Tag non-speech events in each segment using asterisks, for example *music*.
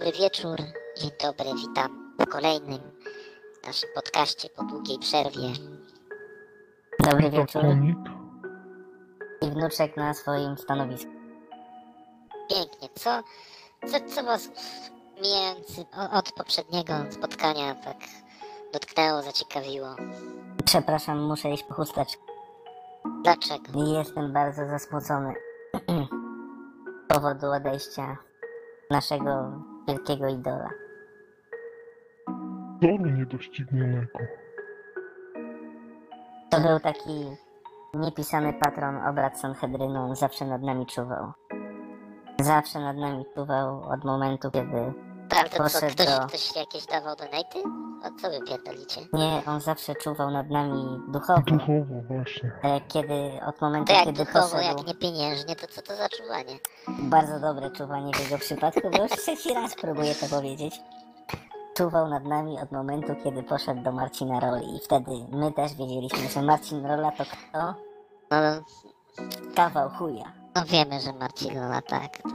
Dobry wieczór, dzień dobry, witam w kolejnym naszym podcaście po długiej przerwie. Dobry wieczór. I wnuczek na swoim stanowisku. Pięknie, co, co, co was mijający od poprzedniego spotkania tak dotknęło, zaciekawiło? Przepraszam, muszę iść po chusteczkę. Dlaczego? Jestem bardzo zasmucony *clears throat* z powodu odejścia naszego wielkiego idola. Toru niedoścignionego. To był taki niepisany patron obrad Sanhedrynu, on zawsze nad nami czuwał. Zawsze nad nami czuwał od momentu, kiedy... Ale to co, Poszedł ktoś, do- ktoś jakieś dawał donaty? O co wy pierdolicie? Nie, on zawsze czuwał nad nami duchowo. Duchowo właśnie. E, Kiedy, od momentu, To jak kiedy duchowo, poszedł... jak nie pieniężnie, to co to za czuwanie? Bardzo dobre czuwanie w jego przypadku, bo już trzeci raz próbuję to powiedzieć. Czuwał nad nami od momentu, kiedy poszedł do Marcina Roli i wtedy my też wiedzieliśmy, że Marcin Rola to kto? No, Kawał chuja. no wiemy, że Marcin Lola tak. To,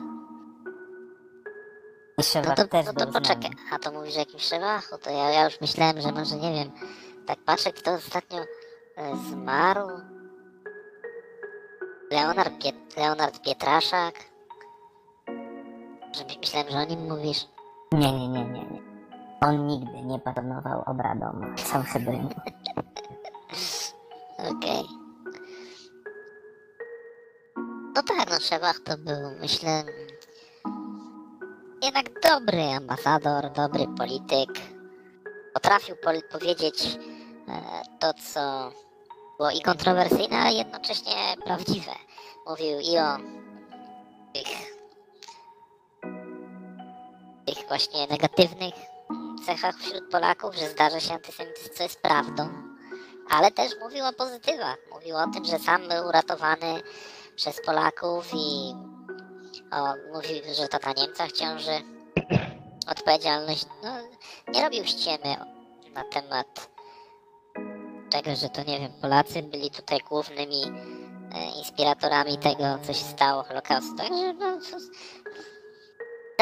no to, też no to poczekaj, a to mówisz o jakimś Szewachu, to ja, ja już myślałem, że może nie wiem, tak patrzę kto ostatnio e, zmarł. Leonard, Piet, Leonard Pietraszak. Że my- myślałem, że o nim mówisz. Nie, nie, nie, nie, nie. On nigdy nie patronował obradom Sanhedrynu. *laughs* Okej. No tak, no Szewach to był, myślę, dobry ambasador, dobry polityk. Potrafił powiedzieć e, to, co było i kontrowersyjne, ale jednocześnie prawdziwe. Mówił i o tych, tych właśnie negatywnych cechach wśród Polaków, że zdarza się antysemityzm, co jest prawdą ale też mówił o pozytywach. Mówił o tym, że sam był uratowany przez Polaków i o, mówił, że to na Niemcach ciąży odpowiedzialność. No, nie robił ściemy na temat tego, że to nie wiem, Polacy byli tutaj głównymi e, inspiratorami tego, co się stało Holokaustu. Także no,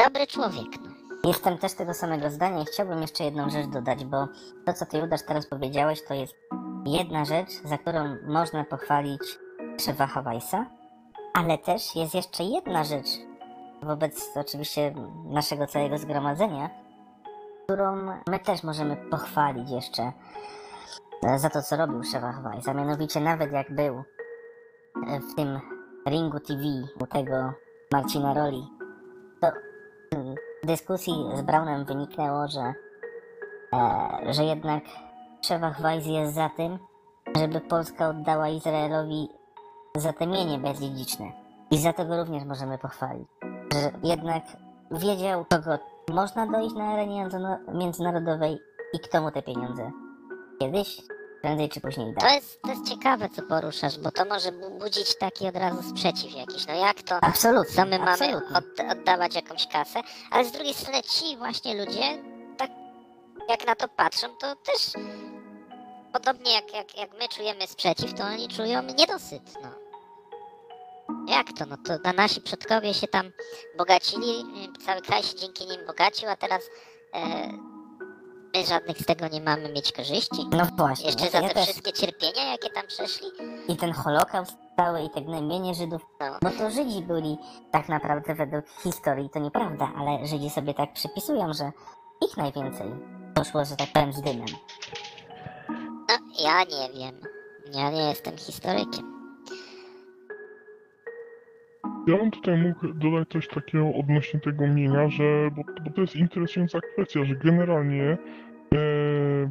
dobry człowiek. No. Jestem też tego samego zdania i chciałbym jeszcze jedną rzecz dodać, bo to, co ty, Judasz, teraz powiedziałeś, to jest jedna rzecz, za którą można pochwalić Szewacha Weissa, ale też jest jeszcze jedna rzecz wobec oczywiście naszego całego zgromadzenia, którą my też możemy pochwalić jeszcze e, za to, co robił Szewach Weiss, mianowicie nawet jak był e, w tym ringu TV u tego Marcina Roli, to w dyskusji z Brownem wyniknęło, że, e, że jednak Szewach Weiss jest za tym, żeby Polska oddała Izraelowi zatemnienie bezdziedziczne. I za to go również możemy pochwalić. Że jednak wiedział, kogo można dojść na arenie międzyna- międzynarodowej i kto mu te pieniądze kiedyś, prędzej czy później da. To jest, to jest ciekawe, co poruszasz, bo to może bu- budzić taki od razu sprzeciw jakiś. No jak to, Absolutnie. co my mamy od, oddawać jakąś kasę, ale z drugiej strony ci właśnie ludzie, tak jak na to patrzą, to też podobnie jak, jak, jak my czujemy sprzeciw, to oni czują niedosyt, no. Jak to? No to na nasi przodkowie się tam bogacili, y, cały kraj się dzięki nim bogacił, a teraz e, my żadnych z tego nie mamy mieć korzyści? No właśnie. Jeszcze ja, za ja te też, wszystkie cierpienia, jakie tam przeszli? I ten Holokaust cały i te gnębienie Żydów, No. bo to Żydzi byli tak naprawdę według historii, to nieprawda, ale Żydzi sobie tak przypisują, że ich najwięcej poszło, że tak powiem, z dymem. No, ja nie wiem. Ja nie jestem historykiem. Ja bym tutaj mógł dodać coś takiego odnośnie tego mienia, że, bo, bo to jest interesująca kwestia, że generalnie e,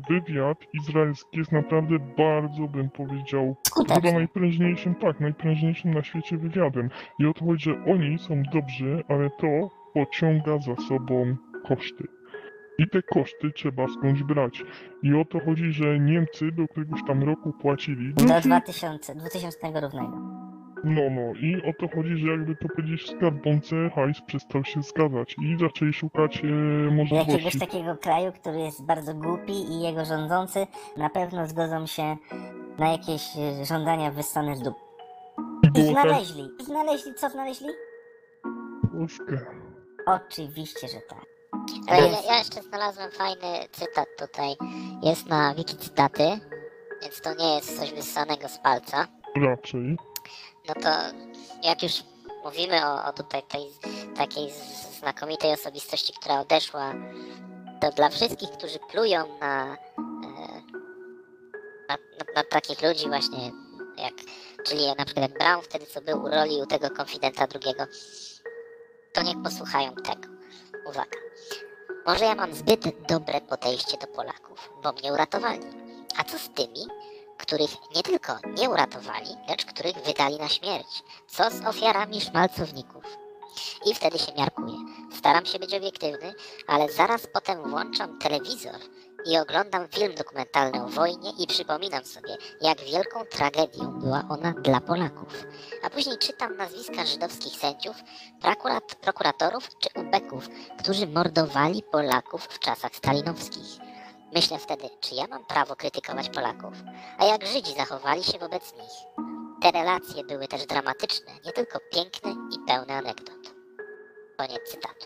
wywiad izraelski jest naprawdę bardzo, bym powiedział, chyba najprężniejszym, tak, najprężniejszym na świecie wywiadem. I o to chodzi, że oni są dobrzy, ale to pociąga za sobą koszty. I te koszty trzeba skądś brać. I o to chodzi, że Niemcy do któregoś tam roku płacili. Do 2000, 2000 równego. No, no, i o to chodzi, że jakby to powiedzieć w skarbonce, hajs przestał się zgadzać i zaczęli szukać e, Jakiegoś możliwości. takiego kraju, który jest bardzo głupi i jego rządzący na pewno zgodzą się na jakieś e, żądania wyssane z dup. I tak, znaleźli. I znaleźli, co znaleźli? Polskę. Oczywiście, że tak. Ale ja, ja jeszcze znalazłem fajny cytat tutaj. Jest na wiki cytaty, więc to nie jest coś wyssanego z palca. Raczej. No to jak już mówimy o, o tutaj tej takiej znakomitej osobistości, która odeszła, to dla wszystkich, którzy plują na, e, na, na, na takich ludzi właśnie jak, czyli na przykład jak Brown wtedy co był u roli u tego konfidenta drugiego, to niech posłuchają tego. Uwaga. Może ja mam zbyt dobre podejście do Polaków, bo mnie uratowali. A co z tymi, których nie tylko nie uratowali, lecz których wydali na śmierć? Co z ofiarami szmalcowników? I wtedy się miarkuję. Staram się być obiektywny, ale zaraz potem włączam telewizor i oglądam film dokumentalny o wojnie i przypominam sobie, jak wielką tragedią była ona dla Polaków. A później czytam nazwiska żydowskich sędziów, prokurat, prokuratorów czy ubeków, którzy mordowali Polaków w czasach stalinowskich. Myślę wtedy, czy ja mam prawo krytykować Polaków? A jak Żydzi zachowali się wobec nich? Te relacje były też dramatyczne, nie tylko piękne i pełne anegdot. Koniec cytatu.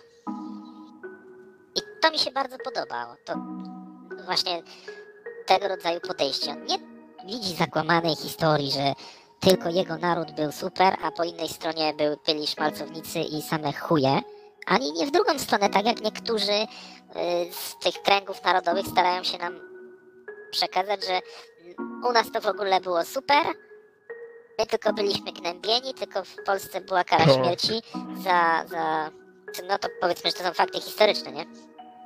I to mi się bardzo podobało. To właśnie tego rodzaju podejście. On nie widzi zakłamanej historii, że tylko jego naród był super, a po innej stronie był, byli szmalcownicy i same chuje. Ani nie w drugą stronę, tak jak niektórzy y, z tych kręgów narodowych starają się nam przekazać, że u nas to w ogóle było super. My tylko byliśmy gnębieni, tylko w Polsce była kara Tak. śmierci za, za. No to powiedzmy, że to są fakty historyczne, nie?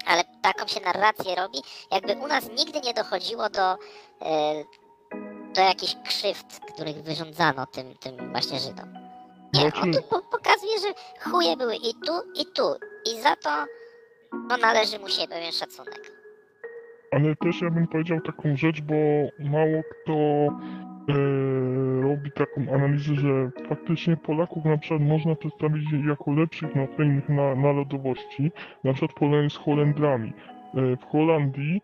Ale taką się narrację robi, jakby u nas nigdy nie dochodziło do, e, do jakichś krzywd, których wyrządzano tym, tym właśnie Żydom. Nie, on Znaczy- tu po, pokazuje, że chuje były i tu, i tu. I za to no, należy mu się pewien szacunek. Ale też ja bym powiedział taką rzecz, bo mało kto e, robi taką analizę, że faktycznie Polaków na przykład można przedstawić jako lepszych na innych na, narodowości, na przykład porównaniu z Holendrami. E, w Holandii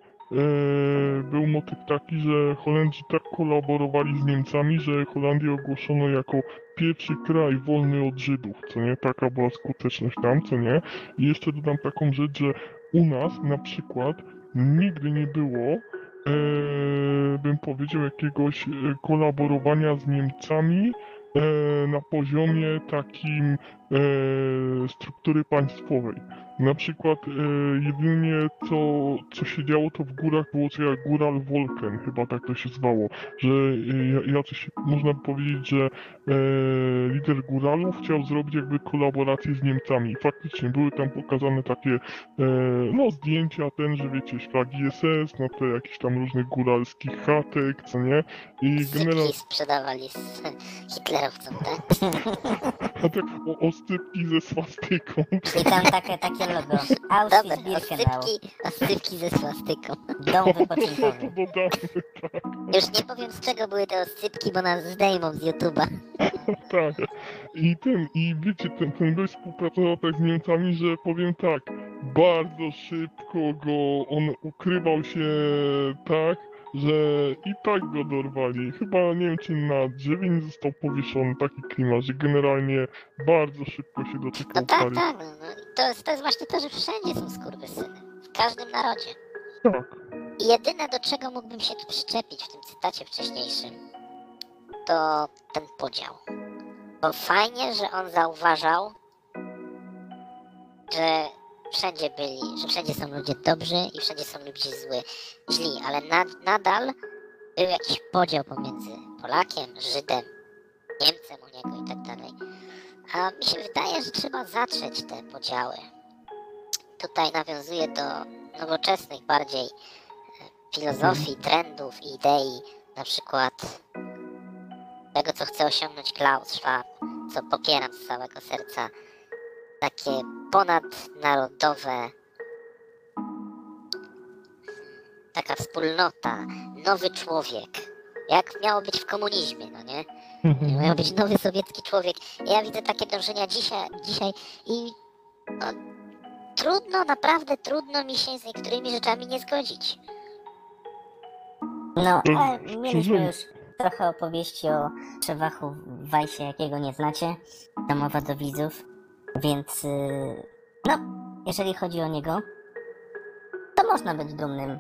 był motyw taki, że Holendrzy tak kolaborowali z Niemcami, że Holandię ogłoszono jako pierwszy kraj wolny od Żydów, co nie? Taka była skuteczność tam, co nie? I jeszcze dodam taką rzecz, że u nas na przykład nigdy nie było, e, bym powiedział, jakiegoś e, kolaborowania z Niemcami e, na poziomie takim e, struktury państwowej. Na przykład e, jedynie co, co się działo to w górach było co jak Góral Wolken, chyba tak to się zwało, że e, jacyś, można by powiedzieć, że e, lider góralów chciał zrobić jakby kolaborację z Niemcami. I faktycznie były tam pokazane takie e, no zdjęcia ten, że wiecie, flagi SS, no to jakichś tam różnych góralskich chatek, co nie? I Sypki sprzedawali z hitlerowcom, tak? *laughs* chatek o, oscypki ze swastyką. I tam takie, takie logo. Dobre, Auschwitz-Birkenau. osypki, osypki ze swastyką. Dom *laughs* wypoczynkowy. Tak, Już nie powiem z czego były te osypki, bo nas zdejmą z YouTube'a. *laughs* tak. I ten, i wiecie, ten, ten gość współpracował tak z Niemcami, że powiem tak, bardzo szybko go, on ukrywał się tak, że i tak go dorwali. Chyba nie wiem, czy na drzewie nie został powieszony taki klimat, że generalnie bardzo szybko się No doczekał tak, kary. tak. No, no. i To, jest, to jest właśnie to, że wszędzie są skurwysyny. W każdym narodzie. Tak. I jedyne, do czego mógłbym się tu przyczepić w tym cytacie wcześniejszym, to ten podział. Bo fajnie, że on zauważał, że wszędzie byli, że wszędzie są ludzie dobrzy i wszędzie są ludzie zły, źli, ale nad, nadal był jakiś podział pomiędzy Polakiem, Żydem, Niemcem u niego i tak dalej. A mi się wydaje, że trzeba zatrzeć te podziały. Tutaj nawiązuje do nowoczesnych bardziej e, filozofii, trendów i idei, na przykład tego, co chce osiągnąć Klaus Schwab, co popieram z całego serca, takie ponadnarodowe, taka wspólnota, nowy człowiek, jak miało być w komunizmie, no nie? Miał być nowy sowiecki człowiek. Ja widzę takie dążenia dzisiaj, dzisiaj i no, trudno, naprawdę trudno mi się z niektórymi rzeczami nie zgodzić. No, To ale mieliśmy już trochę opowieści o Trzewachu Wajsie, jakiego nie znacie. To mowa do widzów. Więc, yy, no, jeżeli chodzi o niego, to można być dumnym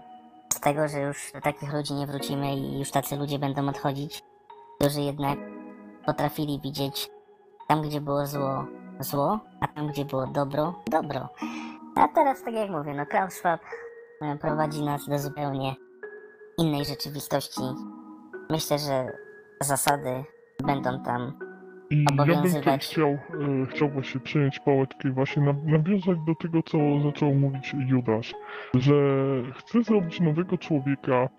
z tego, że już do takich ludzi nie wrócimy i już tacy ludzie będą odchodzić, którzy jednak potrafili widzieć tam, gdzie było zło, zło, a tam, gdzie było dobro, dobro. A teraz, tak jak mówię, no Klaus Schwab e, prowadzi nas do zupełnie innej rzeczywistości. Myślę, że zasady będą tam I ja bym tutaj Obowiązywać. chciał, e, chciał właśnie przejąć pałeczkę i właśnie na, nawiązać do tego, co zaczął mówić Judasz, że chce zrobić nowego człowieka.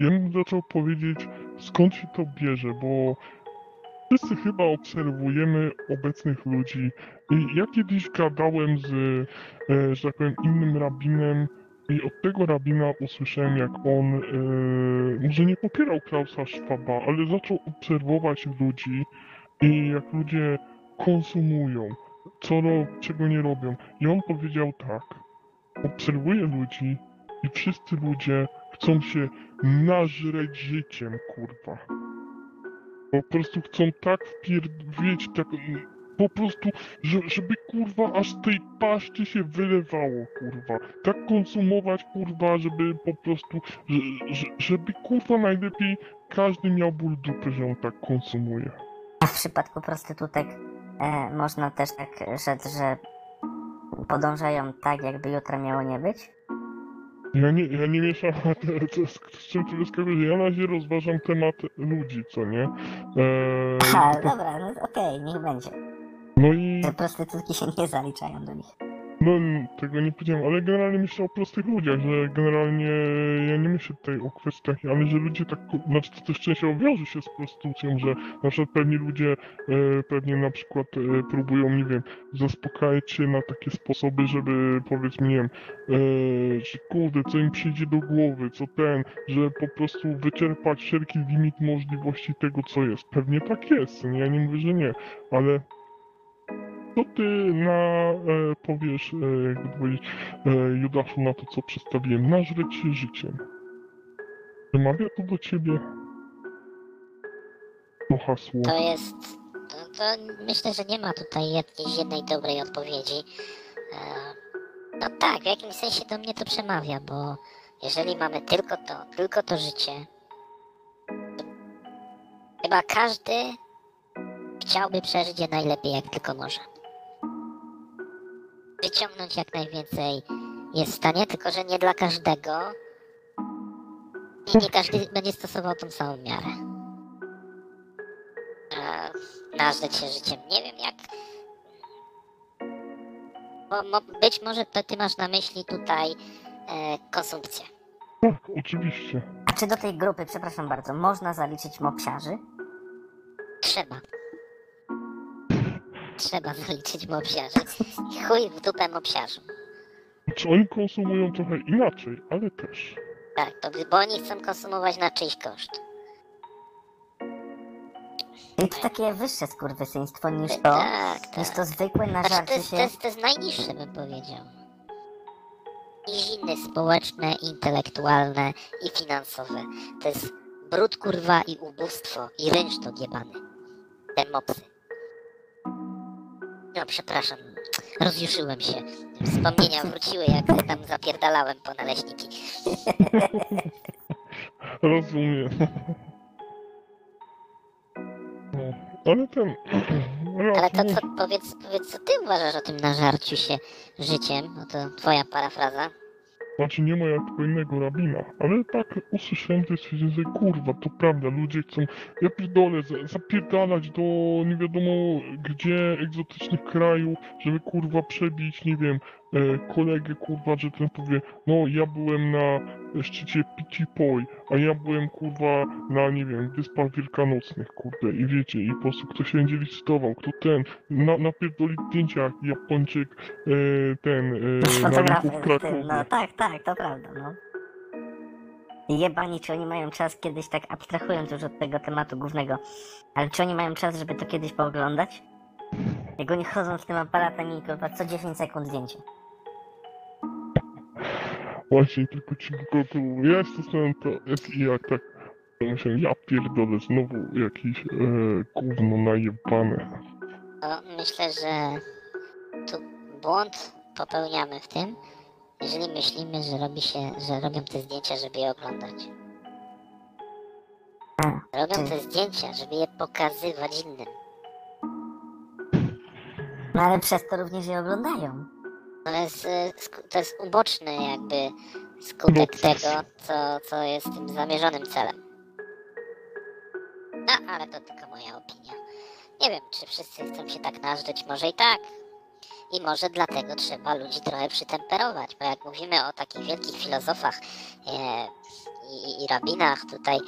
Ja bym zaczął powiedzieć, skąd się to bierze, bo wszyscy chyba obserwujemy obecnych ludzi. I ja kiedyś gadałem z, e, że tak powiem, innym rabinem i od tego rabina usłyszałem, jak on e, może nie popierał Klausa Schwaba, ale zaczął obserwować ludzi i jak ludzie konsumują, co ro- czego nie robią. I on powiedział tak, obserwuję ludzi i wszyscy ludzie chcą się nażreć życiem, kurwa. Po prostu chcą tak wpierdzieć, tak po prostu, że, żeby kurwa aż z tej paszczy się wylewało, kurwa. Tak konsumować, kurwa, żeby po prostu, że, że, żeby kurwa najlepiej każdy miał ból dupy, że on tak konsumuje. A w przypadku prostytutek e, można też tak rzec, że podążają tak, jakby jutra miało nie być? Ja nie, ja nie mieszam, *laughs* to z, z czym ty wyskakujesz, ja na razie rozważam temat ludzi, co nie? *laughs* Eee, A, dobra, no okej, niech będzie. no i, Że prostytutki się nie zaliczają do nich. No tego nie powiedziałem, ale generalnie myślę o prostych ludziach, że generalnie ja nie myślę tutaj o kwestiach, ale że ludzie tak, znaczy to też częściowo wiąże się z prostytucją, że na przykład pewni ludzie e, pewnie na przykład e, próbują, nie wiem, zaspokajać się na takie sposoby, żeby powiedzmy, nie wiem, e, że kurde, co im przyjdzie do głowy, co ten, że po prostu wyczerpać wszelki limit możliwości tego, co jest. Pewnie tak jest, ja nie mówię, że nie, ale co ty na, e, powiesz, e, jakby powiedzieć, e, Judaszu, na to, co przedstawiłem, nażreć się życiem? Przemawia to do ciebie? To hasło. To jest. To, to myślę, że nie ma tutaj jakiejś jednej dobrej odpowiedzi. No tak, w jakimś sensie do mnie to przemawia, bo jeżeli mamy tylko to, tylko to życie, chyba każdy chciałby przeżyć je najlepiej, jak tylko może. Wyciągnąć jak najwięcej jest w stanie, tylko że nie dla każdego. I nie każdy będzie stosował tą samą miarę e, nażreć się życiem. Nie wiem jak. Bo, mo, być może to ty masz na myśli tutaj e, konsumpcję. Tak, oczywiście. A czy do tej grupy, przepraszam bardzo, można zaliczyć mopsiarzy? Trzeba. Trzeba zaliczyć mopsiarzy. I Chuj w dupę mopsiarzom. Czy oni konsumują trochę inaczej, ale też. Tak, to, bo oni chcą konsumować na czyjś koszt. I to takie wyższe skurwysyństwo niż to, Tak, tak. niż to zwykłe Znaczy, to, jest, to, się. jest, to jest najniższe, bym powiedział. Niziny społeczne, intelektualne i finansowe. To jest brud, kurwa i ubóstwo i rynsztok jebany. Te mopsy. No, przepraszam. Rozjuszyłem się. Wspomnienia wróciły, jak tam zapierdalałem po naleśniki. Rozumiem. No, ale ten... Ale to co, powiedz, powiedz, co ty uważasz o tym nażarciu się życiem? No to twoja parafraza. Znaczy nie ma jak innego rabina, ale tak usłyszałem to stwierdziłem sobie, kurwa, to prawda, ludzie chcą, ja pierdolę, za- zapierdalać do nie wiadomo gdzie, egzotycznych krajów, żeby kurwa przebić, nie wiem, e, kolegę kurwa, że ten powie, no ja byłem na szczycie Pitipoi, a ja byłem kurwa na, nie wiem, Wyspach Wielkanocnych, kurde, i wiecie, i po prostu ktoś będzie licytował, kto ten, na, napierdoli zdjęcia, jak Japończyk, e, ten, e, na Fotografy rynku w Krakowie. no tak, tak, to prawda, no. Jebani, czy oni mają czas kiedyś, tak abstrahując już od tego tematu głównego, ale czy oni mają czas, żeby to kiedyś pooglądać? Jak oni chodzą z tym aparatem i kurwa co 10 sekund zdjęcie. Właśnie, tylko ci gratuluję. Ja stosowałem to S i jak tak to myślałem, ja pierdolę, znowu jakiś e, gówno najebane. To myślę, że tu błąd popełniamy w tym, jeżeli myślimy, że robi się, że robią te zdjęcia, żeby je oglądać. Robią te zdjęcia, żeby je pokazywać innym. no ale przez to również je oglądają. To jest, e, sku- to jest uboczny jakby skutek tego, co, co jest tym zamierzonym celem. No, ale to tylko moja opinia. Nie wiem, czy wszyscy chcą się tak nażdżyć, może i tak. I może dlatego trzeba ludzi trochę przytemperować, bo jak mówimy o takich wielkich filozofach e, i, i rabinach tutaj,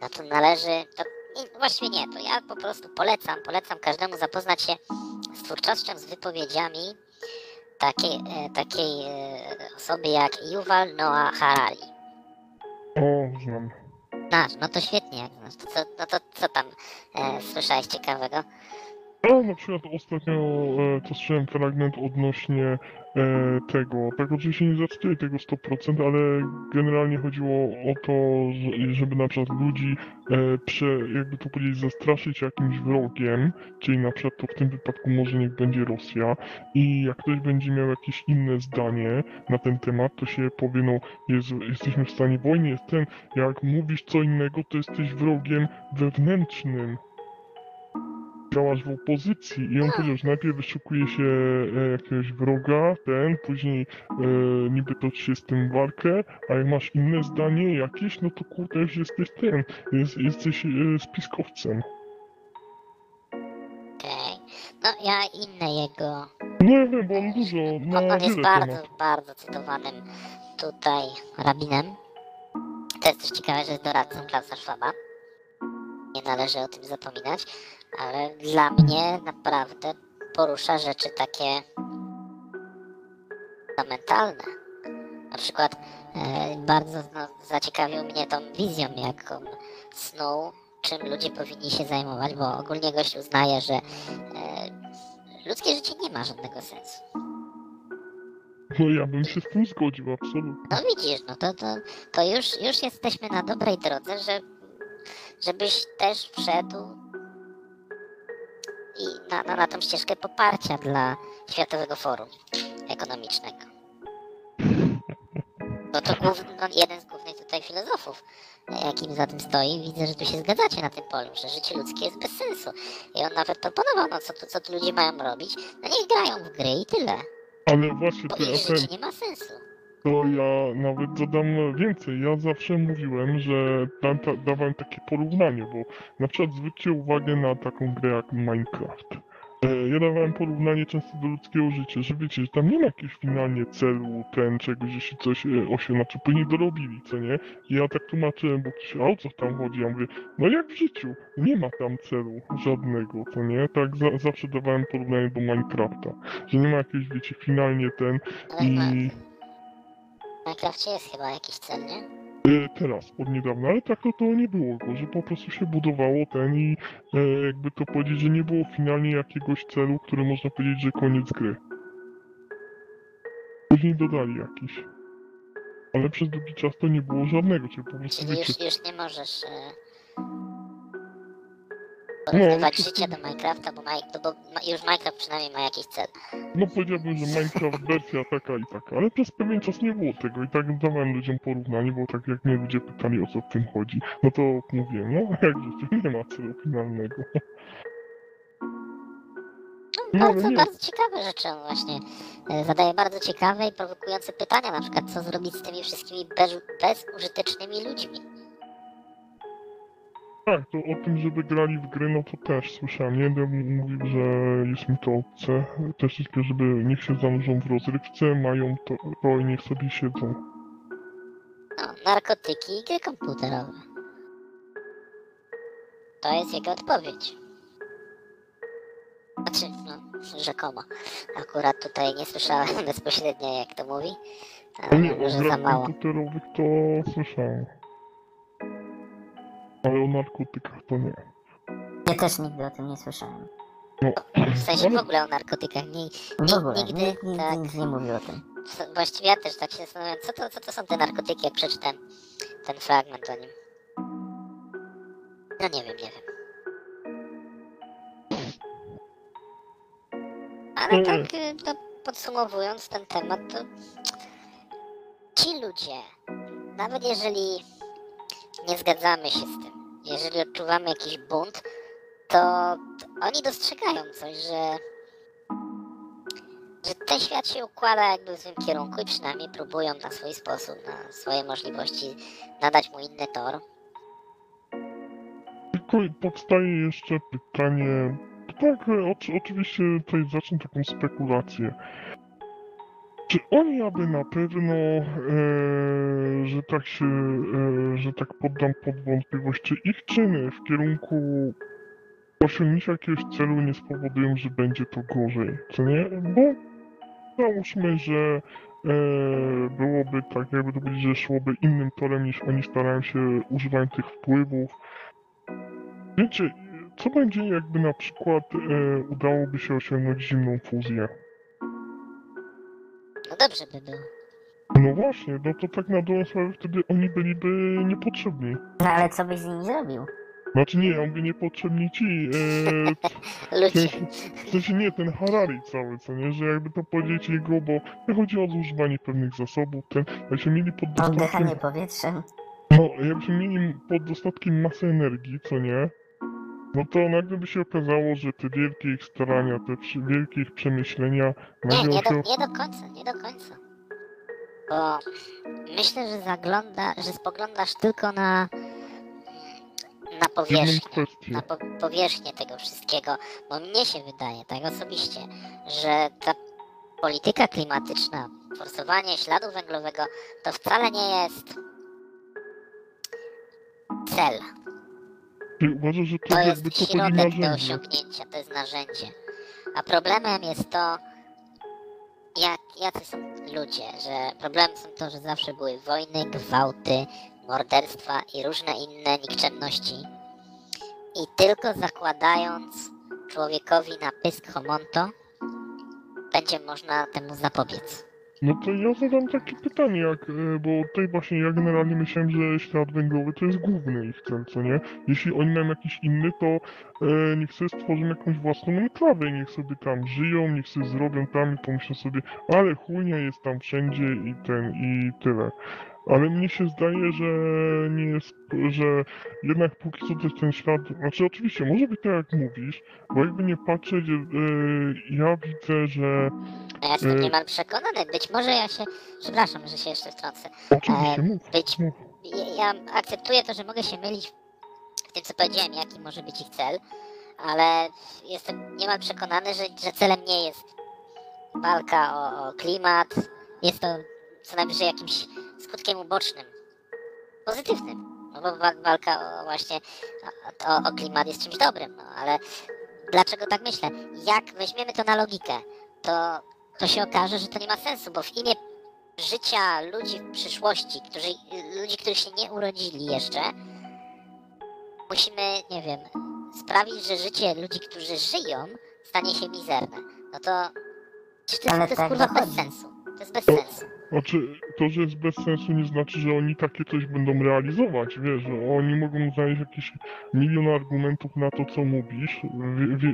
no to należy, to i właściwie nie, to ja po prostu polecam, polecam każdemu zapoznać się z twórczością, z wypowiedziami takiej, e, takiej e, osoby jak Yuval Noah Harari. O, znam. Znasz, no to świetnie, znasz. To co, no to co tam e, słyszałeś ciekawego? A na przykład ostatnio e, słyszałem fragment odnośnie e, tego. Tak oczywiście nie zacytuję tego 100%, ale generalnie chodziło o to, że, żeby na przykład ludzi e, prze, jakby to powiedzieć, zastraszyć jakimś wrogiem, czyli na przykład to w tym wypadku może niech będzie Rosja i jak ktoś będzie miał jakieś inne zdanie na ten temat, to się powie, no jest, jesteśmy w stanie wojny, jest ten, jak mówisz co innego, to jesteś wrogiem wewnętrznym działasz w opozycji i on powiedział, że najpierw wyszukuje się e, jakiegoś wroga, ten, później e, niby toczy się z tym walkę, a jak masz inne zdanie jakieś, no to kurde już jesteś ten, jest, jesteś e, spiskowcem. Okej. No ja inne jego. Ja wiem, bo on dużo, na On, on jest wiele bardzo, tematów. bardzo cytowanym tutaj rabinem. To jest też ciekawe, że jest doradcą Klausa Schwaba. Nie należy o tym zapominać, ale dla mnie naprawdę porusza rzeczy takie fundamentalne. Na przykład e, bardzo no, zaciekawił mnie tą wizją, jak on snuł, czym ludzie powinni się zajmować, bo ogólnie gość uznaje, że e, ludzkie życie nie ma żadnego sensu. No ja bym się z tym zgodził, absolutnie. No widzisz, no to, to, to już, już jesteśmy na dobrej drodze, że, żebyś też wszedł i na, na, na tą ścieżkę poparcia dla Światowego Forum Ekonomicznego. No to głów, no, jeden z głównych tutaj filozofów, jakim za tym stoi, widzę, że tu się zgadzacie na tym polu, że życie ludzkie jest bez sensu. I on nawet proponował, no co tu, co tu ludzie mają robić? No niech grają w gry i tyle, Ale właśnie bo ich życie nie ma sensu. To ja nawet dodam więcej. Ja zawsze mówiłem, że da, da, dawałem takie porównanie, bo na przykład zwróćcie uwagę na taką grę jak Minecraft. E, Ja dawałem porównanie często do ludzkiego życia, że wiecie, że tam nie ma jakiegoś finalnie celu, ten czegoś, jeśli coś e, osiągnął, czy później dorobili, co nie? I ja tak tłumaczyłem, bo ktoś, a o co tam chodzi? Ja mówię, no jak w życiu, nie ma tam celu żadnego, co nie? Tak za, zawsze dawałem porównanie do Minecrafta, że nie ma jakiegoś, wiecie, finalnie ten i... Minecrafcie jest chyba jakiś cel, nie? E, teraz, od niedawna, ale tak to, to nie było go, że po prostu się budowało ten i e, jakby to powiedzieć, że nie było finalnie jakiegoś celu, który można powiedzieć, że koniec gry. Później dodali jakiś. Ale przez długi czas to nie było żadnego, czyli po prostu Czyli wiecie, już, już nie możesz e, porównywać no, życia do Minecrafta, bo, Maj- bo ma, już Minecraft przynajmniej ma jakiś cel. no powiedziałbym, że Minecraft wersja taka i taka, ale przez pewien czas nie było tego i tak dawałem ludziom porównanie, bo tak jak mnie ludzie pytali o co w tym chodzi, no to mówiłem, no *laughs* jak w życiu, nie ma celu finalnego. No, No, bardzo, nie. bardzo ciekawe rzeczy on właśnie e, zadaje bardzo ciekawe i prowokujące pytania, na przykład co zrobić z tymi wszystkimi bez, bezużytecznymi ludźmi. Tak, to o tym, żeby grali w gry, no to też słyszałem. Nie jeden mówił, że jest mi to obce. Też tylko, żeby niech się zanurzą w rozrywce, mają to, to i niech sobie siedzą. No, narkotyki i gry komputerowe. To jest jego odpowiedź. Znaczy, no, rzekomo. Akurat tutaj nie słyszałem *laughs* bezpośrednio jak to mówi. Ale nie, może za mało. komputerowych to słyszałem. Ale o narkotykach to nie. Ja też nigdy o tym nie słyszałem. No, W sensie w ogóle o narkotykach. Nie, W ogóle, Nigdy, nikt, nikt, tak. nie mówił o tym. Właściwie ja też tak się zastanawiam, co to, co to są te narkotyki, jak przeczytałem ten fragment o nim. No nie wiem, nie wiem. Ale Nie. tak y, to podsumowując ten temat, to ci ludzie, nawet jeżeli nie zgadzamy się z tym, jeżeli odczuwamy jakiś bunt, to oni dostrzegają coś, że, że ten świat się układa jakby w tym kierunku i przynajmniej próbują na swój sposób, na swoje możliwości nadać mu inny tor. Tylko powstaje jeszcze pytanie, tak, oczy, oczywiście tutaj zacznę taką spekulację. Czy oni aby na pewno, e, że tak się, e, że tak poddam pod wątpliwość, czy ich czyny w kierunku osiągnięcia jakiegoś celu nie spowodują, że będzie to gorzej, co nie? Bo załóżmy, że e, byłoby tak, jakby to powiedzieć, że szłoby innym torem niż oni starają się, używają tych wpływów, Wiecie, co będzie jakby na przykład e, udałoby się osiągnąć zimną fuzję? No dobrze by było. No właśnie, no to tak na dobrą sprawę wtedy oni byliby niepotrzebni. No ale co byś z nimi zrobił? Znaczy nie, ja mówię niepotrzebni ci, e, *laughs* w, Ludzie. sensie, w sensie nie, ten Harari cały, co nie, że jakby to powiedzieć jego, bo nie chodzi o zużywanie pewnych zasobów, ten, jakbyśmy mieli pod dostatkiem, Oddychanie powietrzem. no, jakbyśmy mieli pod dostatkiem masę energii, co nie, no to nagle by się okazało, że te wielkie ich starania, te przy- wielkie ich przemyślenia Nie, nagle nie do, się nie do końca, nie do końca. Bo myślę, że zagląda, że spoglądasz tylko na, na powierzchnię. Na po, powierzchnię tego wszystkiego, bo mnie się wydaje, tak osobiście, że ta polityka klimatyczna, forsowanie śladu węglowego, to wcale nie jest cel. Czy uważasz, że to, To jest środek do osiągnięcia, to jest narzędzie. A problemem jest to, jak, jacy są ludzie, że problemem są to, że zawsze były wojny, gwałty, morderstwa i różne inne nikczemności. I tylko zakładając człowiekowi na pysk homonto, będzie można temu zapobiec. No to ja zadam takie pytanie, jak, e, bo tutaj właśnie ja generalnie myślałem, że ślad węglowy to jest główny ich cel, co nie? Jeśli oni mają jakiś inny, to e, niech sobie stworzą jakąś własną enklawę, niech sobie tam żyją, niech sobie zrobią tam i pomyślą sobie, ale chujnia jest tam wszędzie i ten, i tyle. Ale mnie się zdaje, że nie jest, że jednak póki co też ten ślad, znaczy oczywiście może być tak jak mówisz, bo jakby nie patrzeć, e, ja widzę, że A ja jestem Y- niemal przekonany, być może ja się, przepraszam, że się jeszcze wtrącę, oczywiście E, mów, być mów. ja, ja akceptuję to, że mogę się mylić w tym, co powiedziałem, jaki może być ich cel, ale jestem niemal przekonany, że, że celem nie jest walka o, o klimat. Jest to co najwyżej jakimś skutkiem ubocznym, pozytywnym. No bo wa- walka o właśnie o, o, klimat jest czymś dobrym, no ale dlaczego tak myślę? Jak weźmiemy to na logikę, to, to się okaże, że to nie ma sensu, bo w imię życia ludzi w przyszłości, którzy, ludzi, których się nie urodzili jeszcze, musimy, nie wiem, sprawić, że życie ludzi, którzy żyją, stanie się mizerne. No to, to, jest, to jest tak kurwa bez sensu. To jest bez sensu. Znaczy, to, że jest bez sensu nie znaczy, że oni takie coś będą realizować, wiesz, że oni mogą znaleźć jakiś milion argumentów na to, co mówisz wie, wie,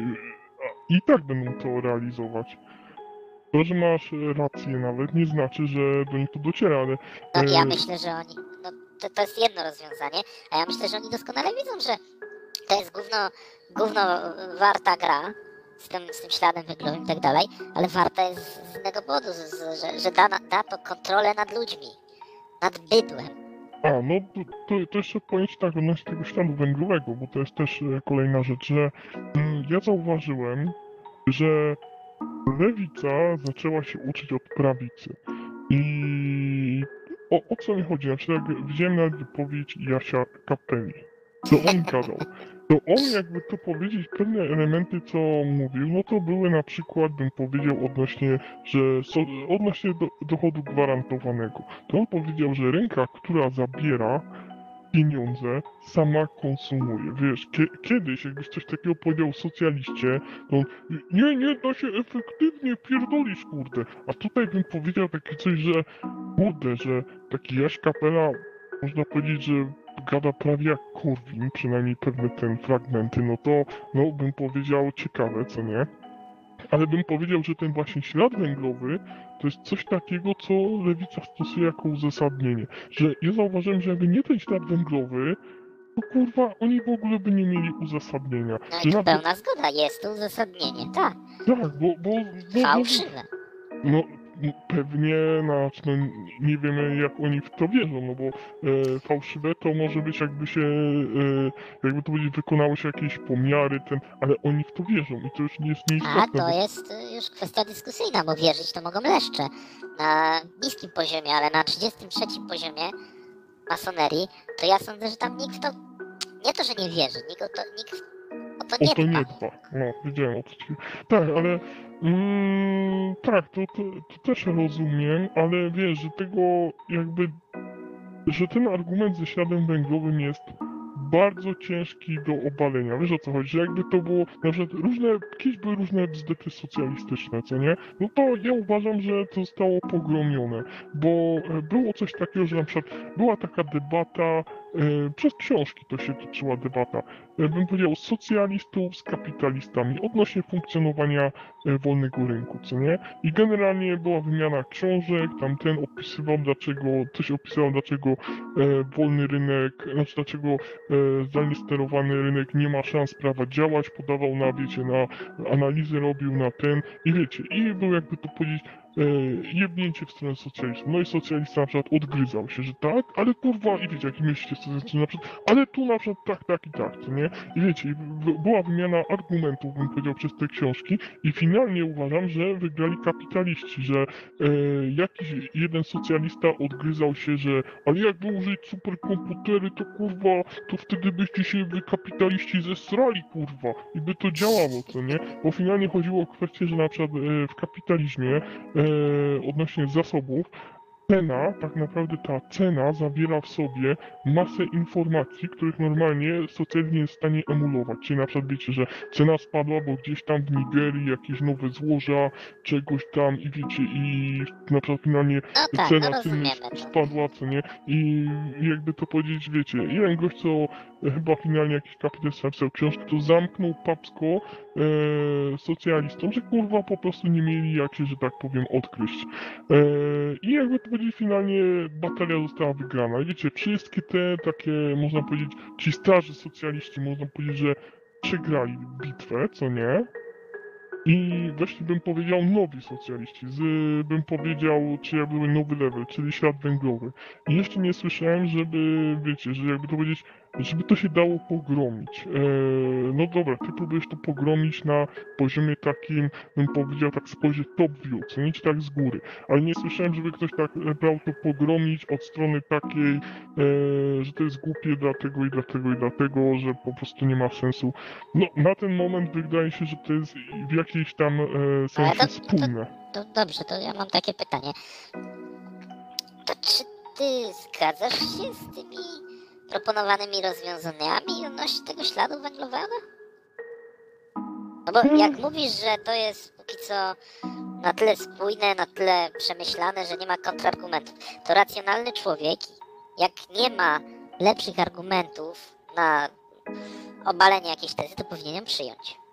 a i tak będą to realizować. To, że masz rację nawet, nie znaczy, że do nich to dociera, ale No ja myślę, że oni, no to, to jest jedno rozwiązanie, a ja myślę, że oni doskonale widzą, że to jest gówno, gówno warta gra z tym, z tym śladem węglowym i tak dalej, ale warta jest z innego powodu, z, że, że da, da to kontrolę nad ludźmi, nad bydłem. A, no to, to, jeszcze ci tak odnośnie tego śladu węglowego, bo to jest też e, kolejna rzecz, że mm, ja zauważyłem, że lewica zaczęła się uczyć od prawicy. I o, o co mi chodzi? Znaczy, jak widziałem nawet wypowiedź Jasia Kapeli, to on gadał. To on jakby to powiedzieć pewne elementy, co mówił, no to były na przykład, bym powiedział, odnośnie, że so, odnośnie do, dochodu gwarantowanego. To on powiedział, że ręka, która zabiera pieniądze, sama konsumuje. Wiesz, kie, kiedyś, jakbyś coś takiego powiedział socjaliście, to on, nie, nie da się efektywnie pierdolisz, kurde. A tutaj bym powiedział takie coś, że kurde, że taki Jaś Kapela, można powiedzieć, że gada prawie jak Korwin, przynajmniej pewne ten fragmenty, no to, no bym powiedział ciekawe, co nie? ale bym powiedział, że ten właśnie ślad węglowy to jest coś takiego, co lewica stosuje jako uzasadnienie. Że ja zauważyłem, że jakby nie ten ślad węglowy, to kurwa oni w ogóle by nie mieli uzasadnienia. No i tu nawet- pełna zgoda, jest to uzasadnienie, tak. Tak, bo, bo, bo, Fałszywe. no pewnie, znaczy no, nie wiemy jak oni w to wierzą, no bo e, fałszywe to może być jakby się, e, jakby to powiedzieć, wykonało się jakieś pomiary, ten, ale oni w to wierzą i to już nie jest A nieistotne. to bo- jest y, już kwestia dyskusyjna, bo wierzyć to mogą leszcze. Na niskim poziomie, ale na 33 poziomie masonerii, to ja sądzę, że tam nikt to, nie to, że nie wierzy, nikt to, nikt to nie O to nie dba. No, wiedziałem o co ci... Tak, ale... Mm, tak, to, to, to też rozumiem, ale wiesz, że tego jakby... Że ten argument ze śladem węglowym jest bardzo ciężki do obalenia. Wiesz o co chodzi? Że jakby to było... Na przykład różne... Kiedyś były różne bzdety socjalistyczne, co nie? No to ja uważam, że to zostało pogromione, bo e, było coś takiego, że na przykład była taka debata... E, przez książki to się toczyła debata e, bym powiedział, socjalistów z kapitalistami odnośnie funkcjonowania e, wolnego rynku, co nie? I generalnie była wymiana książek, tam ten opisywał dlaczego, coś opisywał dlaczego wolny rynek, znaczy dlaczego zdalnie sterowany rynek nie ma szans prawa działać, podawał na, wiecie, na analizy robił na ten i wiecie, i był jakby to powiedzieć jebnięcie w stronę socjalizmu. No i socjalista na przykład odgryzał się, że tak, ale kurwa, i wiecie, jak myślicie, co na przykład, ale tu na przykład tak, tak i tak, co nie? I wiecie, była wymiana argumentów, bym powiedział, przez te książki i finalnie uważam, że wygrali kapitaliści, że e, jakiś jeden socjalista odgryzał się, że ale jakby użyć superkomputery, to kurwa, to wtedy byście się wy kapitaliści zesrali, kurwa, i by to działało, co nie? Bo finalnie chodziło o kwestię, że na przykład e, w kapitalizmie e, odnośnie zasobów cena, tak naprawdę ta cena zawiera w sobie masę informacji, których normalnie socjalizm nie jest w stanie emulować. Czyli na przykład wiecie, że cena spadła, bo gdzieś tam w Nigerii jakieś nowe złoża, czegoś tam i wiecie, i na przykład finalnie No tak, cena no ceny to. spadła, co nie? I jakby to powiedzieć, wiecie, jeden gość, co e, chyba finalnie jakiś kapitalista napisał książkę, to zamknął papsko e, socjalistom, że kurwa po prostu nie mieli jak się, że tak powiem, odkryć. E, I jakby to powiedzieć, finalnie batalia została wygrana. I wiecie, wszystkie te takie, można powiedzieć, ci starzy socjaliści, można powiedzieć, że przegrali bitwę, co nie? I właśnie bym powiedział nowi socjaliści, z, bym powiedział, czy jakby nowy level, czyli ślad węglowy. I jeszcze nie słyszałem, żeby, wiecie, że jakby to powiedzieć, żeby to się dało pogromić. Eee, no dobra, ty próbujesz to pogromić na poziomie takim, bym powiedział, tak spojrzeć top view, co nie, tak z góry. Ale nie słyszałem, żeby ktoś tak e, brał to pogromić od strony takiej, e, że to jest głupie dlatego i dlatego i dlatego, że po prostu nie ma sensu. No, na ten moment wydaje się, że to jest w jakiejś tam e, sensie to- to- spójne. To dobrze, to ja mam takie pytanie. To czy ty zgadzasz się z tymi proponowanymi rozwiązaniami odnośnie tego śladu węglowego? No bo jak mówisz, że to jest póki co na tyle spójne, na tyle przemyślane, że nie ma kontrargumentów, to racjonalny człowiek, jak nie ma lepszych argumentów na obalenie jakiejś tezy, to powinien ją przyjąć.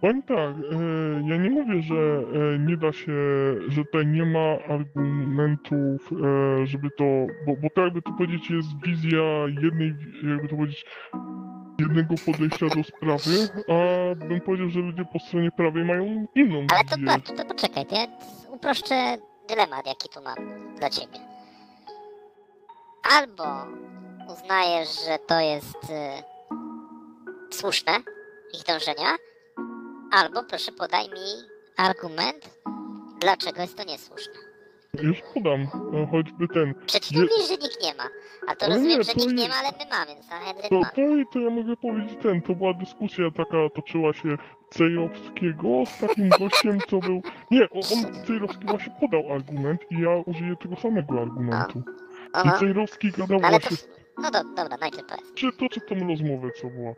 Powiem tak, e, ja nie mówię, że e, nie da się, że tutaj nie ma argumentów, e, żeby to, bo, bo to jakby to powiedzieć jest wizja jednej, jakby to powiedzieć, jednego podejścia do sprawy, a bym powiedział, że ludzie po stronie prawej mają inną Ale to, wizję. patrz, to poczekaj, to ja uproszczę dylemat, jaki tu mam dla ciebie. Albo uznajesz, że to jest y, słuszne, ich dążenia, albo proszę podaj mi argument, dlaczego jest to niesłuszne. Już podam, e, choćby ten, Przecież mówisz, że nikt nie ma. A to Ale rozumiem, nie, że to nikt nie jest- ma, ale my mamy, Sanhedrin To, ma. to, to ja mogę powiedzieć ten, to była dyskusja taka, toczyła się Cejrowskiego z takim gościem, co był... Nie, on, Cejrowski właśnie podał argument i ja użyję tego samego argumentu. Aha. Cejrowski gadał No to... No do, dobra, najpierw czy to czy tą rozmowę, co była. E,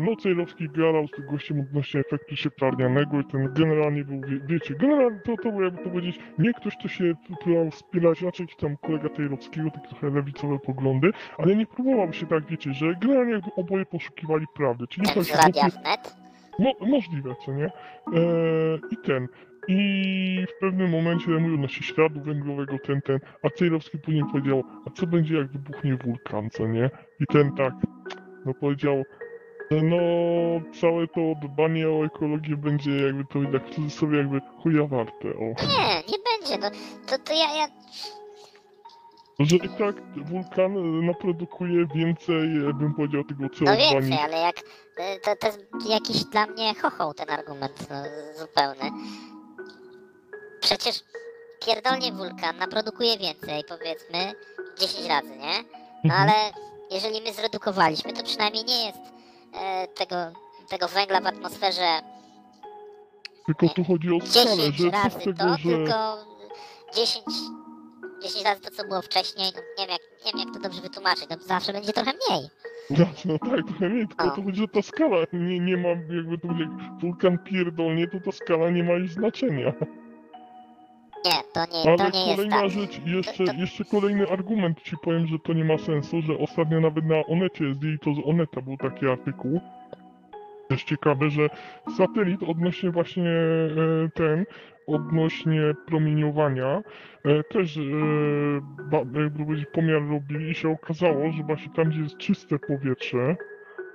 no Cejrowski gadał z tym gościem odnośnie efektu cieplarnianego i ten generalnie był, wie, wiecie, generalnie to, to jakby to powiedzieć, nie ktoś, kto się próbował wspierać, raczej tam kolega Cejrowskiego, takie trochę lewicowe poglądy, ale nie próbował się tak, wiecie, że generalnie jakby oboje poszukiwali prawdy, czyli Ten z chodzi o Radia Wnet? Mo możliwe, co nie? Eee, I ten. I w pewnym momencie mówił na się śladu węglowego ten, ten, a Cejrowski później powiedział, a co będzie jak wybuchnie wulkan, co nie? I ten tak, no powiedział, no całe to dbanie o ekologię będzie jakby to tak w cudzysłowie jakby chuja warte, o. Nie, nie będzie, no to, to ja, ja Że i tak wulkan e, naprodukuje więcej, e, bym powiedział, tego no CO2 więcej, ale jak e, to, to jest jakiś dla mnie chochoł ten argument no, zupełny. Przecież pierdolnie wulkan naprodukuje więcej, powiedzmy 10 razy, nie? No Mhm. ale jeżeli my zredukowaliśmy, to przynajmniej nie jest e, tego, tego węgla w atmosferze Tylko tu chodzi o skalę, 10 że razy z to, tego, że... tylko 10, 10 razy to, co było wcześniej. No, nie, wiem jak, nie wiem, jak to dobrze wytłumaczyć. No, zawsze będzie trochę mniej. No, no tak, trochę nie, tylko A. to chodzi, że ta skala nie, nie ma, jakby to będzie wulkan pierdolnie, to ta skala nie ma już znaczenia. Nie, to nie, Ale to nie jest kolejna tak. rzecz, jeszcze, To- to- jeszcze kolejny argument ci powiem, że to nie ma sensu, że ostatnio nawet na Onecie zdjęli to z Oneta był taki artykuł. Też ciekawe, że satelit odnośnie właśnie e, ten, odnośnie promieniowania, e, też e, ba, jakby powiedzieć, pomiar robili i się okazało, że właśnie tam, gdzie jest czyste powietrze,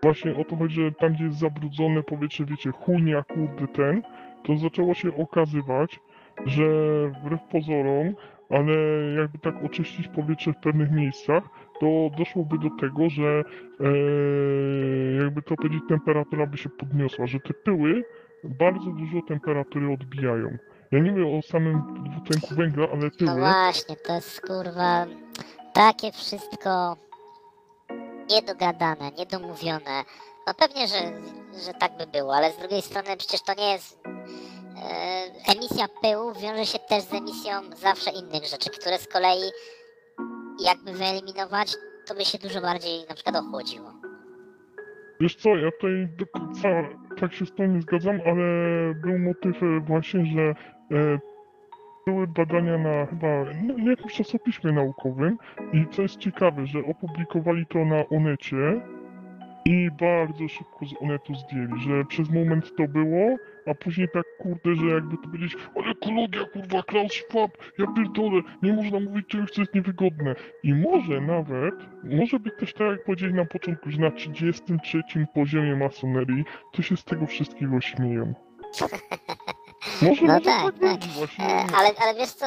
właśnie o to chodzi, że tam, gdzie jest zabrudzone powietrze, wiecie, chujnia, kurde ten, to zaczęło się okazywać, że wbrew pozorom, ale jakby tak oczyścić powietrze w pewnych miejscach, to doszłoby do tego, że e, jakby to powiedzieć, temperatura by się podniosła, że te pyły bardzo dużo temperatury odbijają. Ja nie mówię o samym dwutlenku węgla, ale No pyły. właśnie, to jest kurwa takie wszystko niedogadane, niedomówione. No pewnie, że, że tak by było, ale z drugiej strony przecież to nie jest. E, emisja pyłu wiąże się też z emisją zawsze innych rzeczy, które z kolei jakby wyeliminować, to by się dużo bardziej na przykład ochłodziło. Wiesz co, ja tutaj do końca tak się z tą nie zgadzam, ale był motyw e, właśnie, że e, były badania na chyba no, na jakimś czasopiśmie naukowym i co jest ciekawe, że opublikowali to na Onecie i bardzo szybko z Onetu zdjęli, że przez moment to było, a później tak kurde, że jakby to powiedzieć, ale ekologia kurwa, Klaus Schwab, ja pierdolę, nie można mówić czegoś, co jest niewygodne. I może nawet, może być też tak jak powiedzieli na początku, że na 33 poziomie masonerii to się z tego wszystkiego śmieją. *laughs* Może, No może tak, tak, tak. ale, ale wiesz co,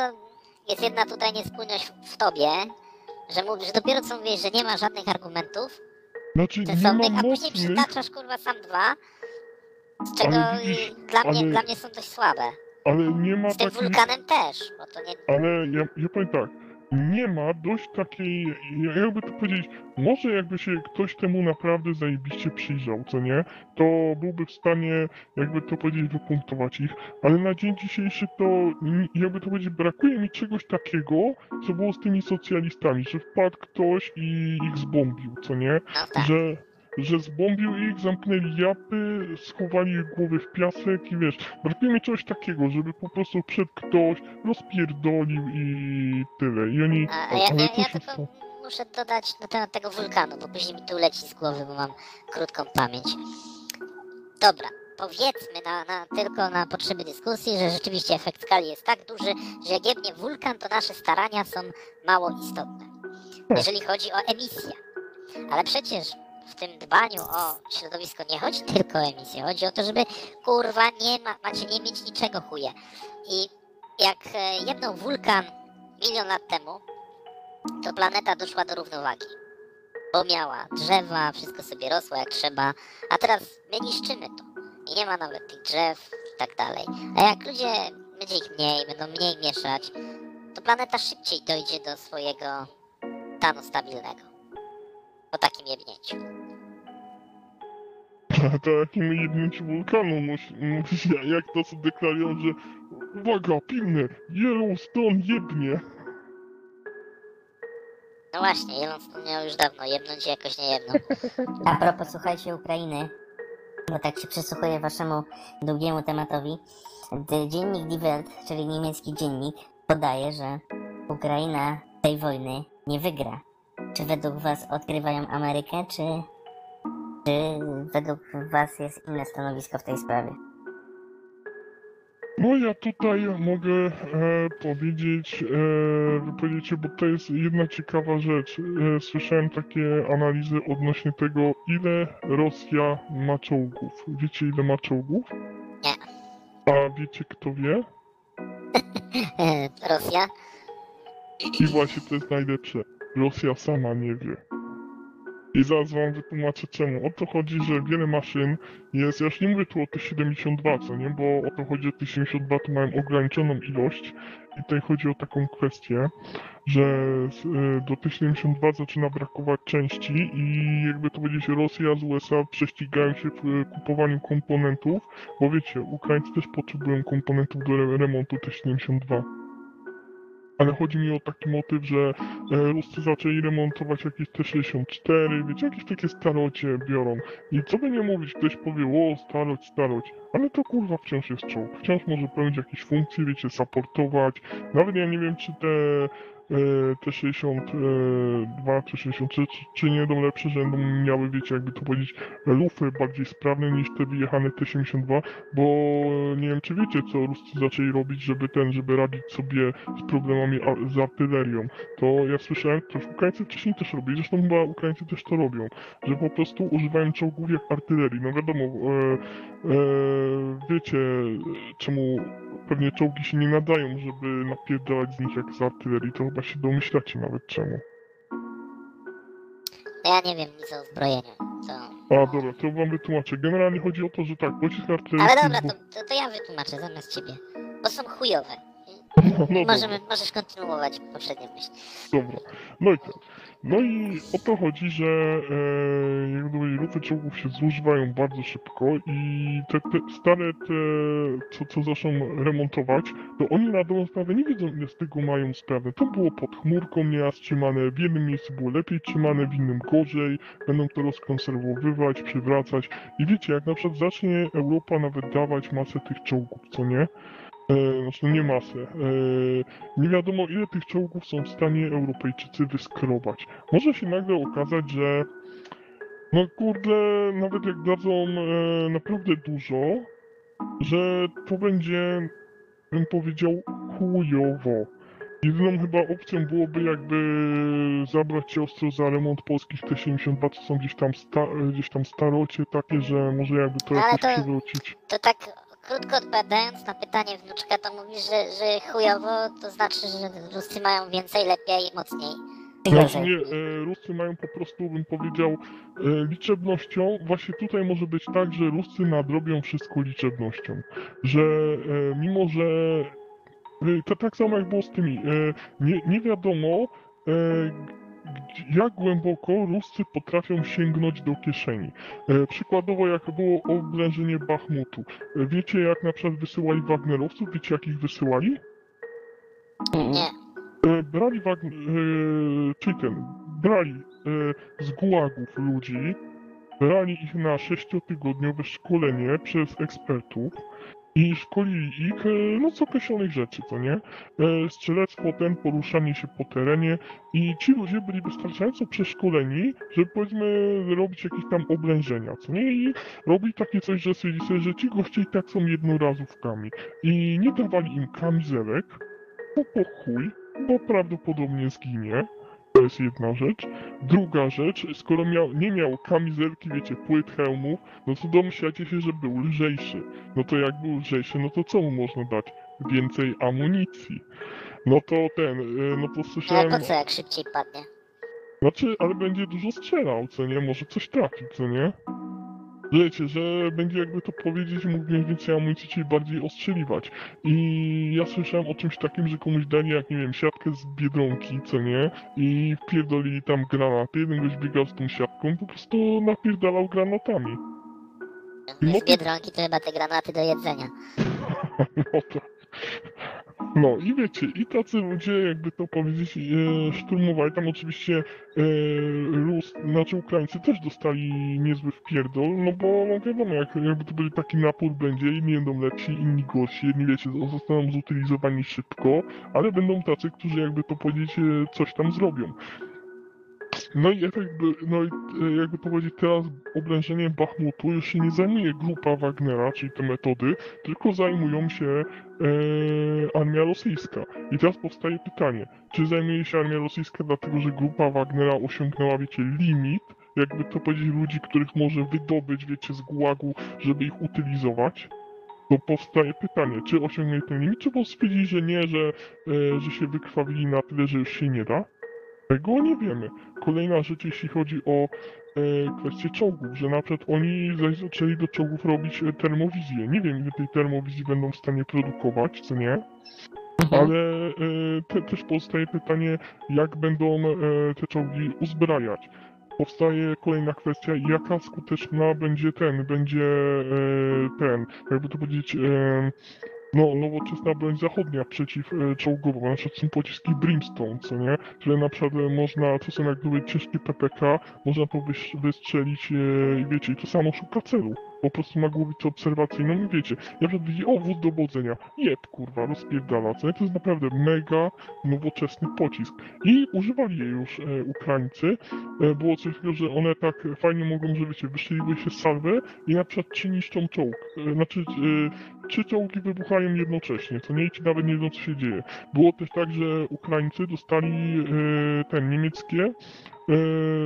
jest jedna tutaj niespójność w, tobie, że mówisz, że dopiero co mówisz, że nie ma żadnych argumentów Znaczy, sensownych, a później mocnych, przytaczasz kurwa sam dwa, z czego widzisz, dla, mnie, ale- dla mnie są dość słabe. ale nie ma Z tym takich... wulkanem też, bo to nie... Ale ja, ja powiem tak, nie ma dość takiej, jakby to powiedzieć, może jakby się ktoś temu naprawdę zajebiście przyjrzał, co nie, to byłby w stanie, jakby to powiedzieć, wypunktować ich, ale na dzień dzisiejszy to, jakby to powiedzieć, brakuje mi czegoś takiego, co było z tymi socjalistami, że wpadł ktoś i ich zbombił, co nie, że, że zbombił ich, zamknęli japy, schowali ich głowy w piasek i wiesz, brakuje mi czegoś takiego, żeby po prostu wszedł ktoś, rozpierdolił i tyle. I oni, A, ja, ale ja, ja tylko muszę dodać na temat tego wulkanu, bo później mi tu leci z głowy, bo mam krótką pamięć. Dobra, powiedzmy na, na, tylko na potrzeby dyskusji, że rzeczywiście efekt skali jest tak duży, że jak jebnie wulkan, to nasze starania są mało istotne, jeżeli chodzi o emisję. Ale przecież tym dbaniu o środowisko nie chodzi tylko o emisję, chodzi o to, żeby kurwa nie ma, macie nie mieć niczego chuje. I jak e, jedną wulkan milion lat temu, to planeta doszła do równowagi. Bo miała drzewa, wszystko sobie rosło jak trzeba, a teraz my niszczymy to. I nie ma nawet tych drzew i tak dalej. A jak ludzie, będzie ich mniej, będą mniej mieszać, to planeta szybciej dojdzie do swojego stanu stabilnego. Po takim jebnięciu. *laughs* to jakim jednięciu wulkanu musi, musi, *laughs* jak to sobie deklarują, że uwaga, pilne, Yellowstone jebnie. No właśnie, Yellowstone miał już dawno jebnąć i jakoś nie jebnął. *laughs* A propos, słuchajcie Ukrainy, bo tak się przysłuchuję waszemu długiemu tematowi. Dziennik Die Welt, czyli niemiecki dziennik, podaje, że Ukraina tej wojny nie wygra. Czy według was odgrywają Amerykę, czy Czy według Was jest inne stanowisko w tej sprawie? No ja tutaj mogę e, powiedzieć, e, wypowiedzieć, bo to jest jedna ciekawa rzecz. E, słyszałem takie analizy odnośnie tego, ile Rosja ma czołgów. Wiecie ile ma czołgów? Nie. A wiecie kto wie? *laughs* Rosja? I właśnie to jest najlepsze. Rosja sama nie wie. I zaraz wam wytłumaczę czemu. O to chodzi, że wiele maszyn jest, ja już nie mówię tu o T72, co nie, bo o to chodzi, że T72 to mają ograniczoną ilość i tutaj chodzi o taką kwestię, że y, do T72 zaczyna brakować części i jakby to powiedzieć Rosja z USA prześcigają się w y, kupowaniu komponentów, bo wiecie, Ukraińcy też potrzebują komponentów do re- remontu T72. Ale chodzi mi o taki motyw, że e, Ruscy zaczęli remontować jakieś T64, wiecie, jakieś takie starocie biorą. I co by nie mówić, ktoś powie, o, staroć, staroć, ale to kurwa wciąż jest czołg. Wciąż może pełnić jakieś funkcje, wiecie, supportować. Nawet ja nie wiem, czy te e, T62 czy 63, czy, nie będą lepsze, że będą miały, wiecie, jakby to powiedzieć, lufy bardziej sprawne niż te wyjechane T72, bo nie wiem, czy wiecie, co Ruscy zaczęli robić, żeby ten, żeby radzić sobie z problemami z artylerią. To ja słyszałem, to Ukraińcy wcześniej też robili, zresztą chyba Ukraińcy też to robią, że po prostu używają czołgów jak artylerii. No wiadomo, e, e, wiecie, czemu pewnie czołgi się nie nadają, żeby napierdalać z nich jak z artylerii, to chyba się domyślacie nawet czemu. No ja nie wiem nic o uzbrojeniu. A dobra, to wam wytłumaczę. Generalnie chodzi o to, że tak, pocisk artyleryjski... Ale dobra, to, to, to ja wytłumaczę zamiast ciebie. Bo są chujowe. *laughs* No, no dobra. Możemy, możesz kontynuować poprzednią myśl. Dobra. No i tak. No i o to chodzi, że e, jak gdyby lufy czołgów się zużywają bardzo szybko i te, te stare, te, co, co zaczną remontować, to oni na dobrą sprawę nie wiedzą ile z tego mają sprawę. To było pod chmurką nieraz trzymane, w jednym miejscu było lepiej trzymane, w innym gorzej, będą to rozkonserwowywać, przywracać i wiecie, jak na przykład zacznie Europa nawet dawać masę tych czołgów, co nie? E, znaczy no nie masę. E, nie wiadomo, ile tych czołgów są w stanie Europejczycy wyskrobać. Może się nagle okazać, że no kurde, nawet jak dadzą e, naprawdę dużo, że to będzie, bym powiedział, chujowo. Jedyną chyba opcją byłoby jakby zabrać się ostro za remont polskich T-72, co są gdzieś tam, sta, gdzieś tam starocie takie, że może jakby to Ale jakoś to- przywrócić. To tak krótko odpowiadając na pytanie wnuczka, to mówisz, że, że chujowo, to znaczy, że Ruscy mają więcej, lepiej, mocniej. Znaczy nie, e, Ruscy mają po prostu, bym powiedział, e, liczebnością. Właśnie tutaj może być tak, że Ruscy nadrobią wszystko liczebnością. Że e, mimo, że e, to tak samo jak było z tymi, e, nie, nie wiadomo e, jak głęboko Ruscy potrafią sięgnąć do kieszeni. E, przykładowo jak było oblężenie Bachmutu. E, wiecie jak na przykład wysyłali Wagnerowców? Wiecie jak ich wysyłali? Nie. E, brali wag... e, czyli ten, brali z gułagów ludzi, brali ich na sześciotygodniowe szkolenie przez ekspertów i szkolili ich, e, no z określonych rzeczy, co nie? E, strzelectwo, ten, poruszanie się po terenie i ci ludzie byli wystarczająco przeszkoleni, żeby powiedzmy robić jakieś tam oblężenia, co nie? I robili takie coś, że sobie, że ci goście i tak są jednorazówkami i nie dawali im kamizelek, bo po chuj, bo prawdopodobnie zginie. To jest jedna rzecz. Druga rzecz, skoro miał, nie miał kamizelki, wiecie, płyt hełmów, no to domyślacie się, że był lżejszy. No to jak był lżejszy, no to co mu można dać? Więcej amunicji. No to ten, y, no to Ale słyszałem... po co, jak szybciej padnie? Znaczy, ale będzie dużo strzelał, co nie? Może coś trafi, co nie? Wiecie, że będzie jakby to powiedzieć, mógł mieć więcej amunicji, czyli bardziej ostrzeliwać. I ja słyszałem o czymś takim, że komuś dali, jak nie wiem, siatkę z Biedronki, co nie? I wpierdolili tam granaty, jeden goś biegał z tą siatką, po prostu napierdalał granatami. No Z Biedronki to chyba te granaty do jedzenia. *laughs* No to... No i wiecie, i tacy ludzie, jakby to powiedzieć, e, szturmowali. Tam oczywiście e, Rus, znaczy Ukraińcy też dostali niezły wpierdol, no bo no wiadomo, jak, jakby to był taki napór będzie, inni będą lepsi, inni gorsi, jedni wiecie, zostaną zutylizowani szybko, ale będą tacy, którzy jakby to powiedzieć, e, coś tam zrobią. No i efekt, by- no i e, jakby powiedzieć, teraz oblężeniem Bachmutu już się nie zajmuje grupa Wagnera, czyli te metody, tylko zajmują się e, armia rosyjska. I teraz powstaje pytanie, czy zajmuje się armia rosyjska dlatego, że grupa Wagnera osiągnęła, wiecie, limit, jakby to powiedzieć, ludzi, których może wydobyć, wiecie, z gułagu, żeby ich utylizować? To powstaje pytanie, czy osiągnęli ten limit, czy po stwierdzili, że nie, że, e, że się wykrwawili na tyle, że już się nie da? Tego nie wiemy. Kolejna rzecz, jeśli chodzi o e, kwestię czołgów, że na przykład oni zaś zaczęli do czołgów robić e, termowizję. Nie wiem, ile tej termowizji będą w stanie produkować, co nie? Mhm. Ale e, te, też powstaje pytanie, jak będą e, te czołgi uzbrajać. Powstaje kolejna kwestia, jaka skuteczna będzie ten, będzie e, ten, jakby to powiedzieć, e, no, nowoczesna broń zachodnia przeciwczołgowa, na przykład są pociski Brimstone, co nie? Które na przykład e, można, to są jak ciężkie PPK, można to wystrzelić e, i wiecie, i to samo szuka celu. Po prostu ma głowicę obserwacyjną i wiecie, ja przed widzi, o, wóz dowodzenia, jeb, kurwa, rozpierdala, co nie? To jest naprawdę mega nowoczesny pocisk. I używali jej już e, Ukraińcy. E, było coś takiego, że one tak fajnie mogą, że wiecie, wystrzeliły się z salwy i na przykład ci niszczą czołg. E, znaczy, e, trzy czołgi wybuchają jednocześnie, co nie ci nawet nie wiedzą, co się dzieje. Było też tak, że Ukraińcy dostali e, ten niemieckie,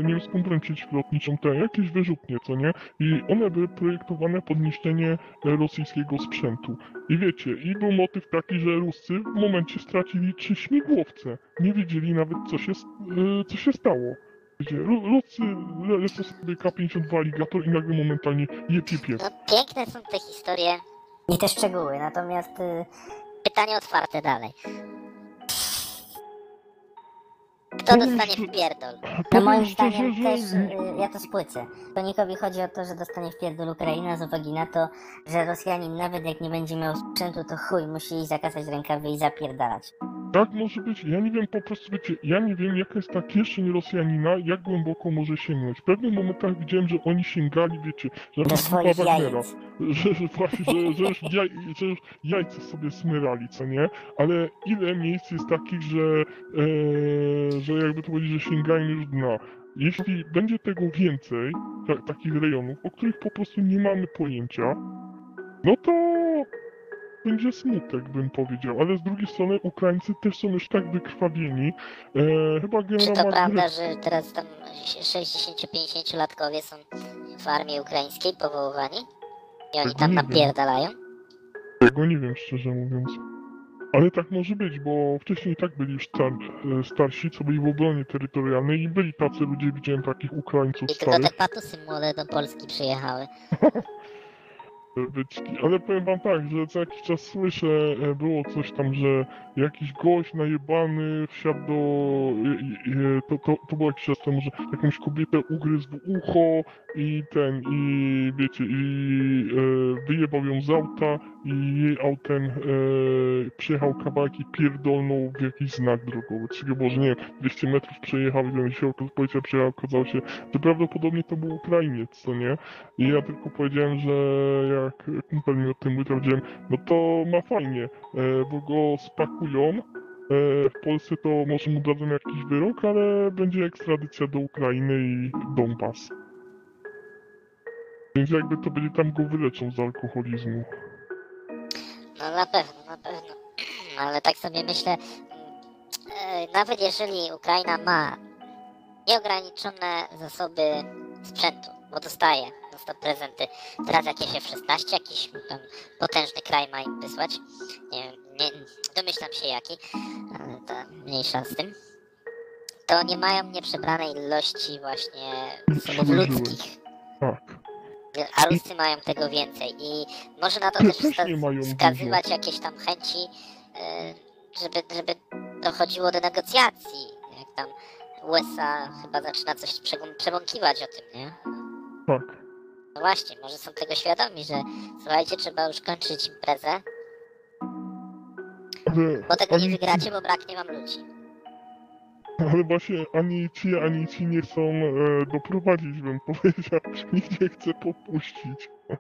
niemiecką broń przeciwlotniczą, te jakieś wyrzutnie, co nie? I one były projektowane pod niszczenie e, rosyjskiego sprzętu. I wiecie, i był motyw taki, że Ruscy w momencie stracili trzy śmigłowce. Nie wiedzieli nawet, co się, e, co się stało. Wiecie, Ru- Ruscy le- lecą sobie K-52 Alligator i nagle momentalnie je pie No piękne są te historie. I te szczegóły, natomiast y, Pytanie otwarte dalej. Kto dostanie szczerze- w pierdol? no moim zdaniem też y, ja to spłycę. Konikowi chodzi o to, że dostanie w pierdol Ukraina z uwagi na to, że Rosjanin nawet jak nie będzie miał sprzętu, to chuj, musi iść zakasać rękawy i zapierdalać. Tak może być. Ja nie wiem po prostu, wiecie, ja nie wiem jaka jest ta kieszeń Rosjanina, jak głęboko może sięgnąć. W pewnych momentach widziałem, że oni sięgali, wiecie, że na swoich Wagnera, jajec. że, że właśnie, że, że, już jaj, że już jajce sobie smyrali, co nie? Ale ile miejsc jest takich, że, e, że jakby to powiedzieć, że sięgają już dna. Jeśli będzie tego więcej, ta, takich rejonów, o których po prostu nie mamy pojęcia, no to będzie smutek, bym powiedział. Ale z drugiej strony Ukraińcy też są już tak wykrwawieni. E, chyba Czy generał to Magry- prawda, że teraz tam 60-50 latkowie są w armii ukraińskiej powoływani? I oni Tego tam nie wiem. napierdalają? Tego nie wiem, szczerze mówiąc. Ale tak może być, bo wcześniej i tak byli już star, e, starsi, co byli w obronie terytorialnej i byli tacy ludzie, widziałem takich Ukraińców I tylko starych. te patusy młode do Polski przyjechały. *laughs* byczki. Ale powiem wam tak, że co jakiś czas słyszę, e, było coś tam, że jakiś gość najebany wsiadł do... e, To, to, to było jakiś czas temu, że jakąś kobietę ugryzł w ucho i ten, i wiecie, i e, wyjebał ją z auta i autem e, przyjechał kawałek i pierdolnął w jakiś znak drogowy. Coś takiego było, że nie wiem, 200 metrów przejechał ten się, policja przyjechała, okazało się, że prawdopodobnie to był Ukrainiec, co nie? I ja tylko powiedziałem, że jak kumpel mi o tym mówił, powiedziałem, no to ma fajnie, e, bo go spakują. E, w Polsce to może mu dadzą jakiś wyrok, ale będzie ekstradycja do Ukrainy i Donbas. Więc jakby to będzie tam go wyleczą z alkoholizmu. No na pewno, na pewno. Ale tak sobie myślę, mm, e, nawet jeżeli Ukraina ma nieograniczone zasoby sprzętu, bo dostaje, dostaje prezenty, teraz jakieś F-16, jakiś tam potężny kraj ma im wysłać, nie nie, domyślam się jaki, ale to mniejsza z tym, to nie mają nieprzebranej ilości właśnie zasobów ludzkich. Tak. A Ruscy mają tego więcej i może na to Też wskazywać jakieś tam chęci, e, żeby, żeby dochodziło do negocjacji. Jak tam USA chyba zaczyna coś przebąkiwać o tym, nie? Tak. No właśnie, może są tego świadomi, że słuchajcie, trzeba już kończyć imprezę, bo tego nie wygracie, bo braknie wam ludzi. Ale właśnie ani ci, ani ci nie chcą e, doprowadzić, bym *laughs* powiedział. Nikt nie chce popuścić. *laughs*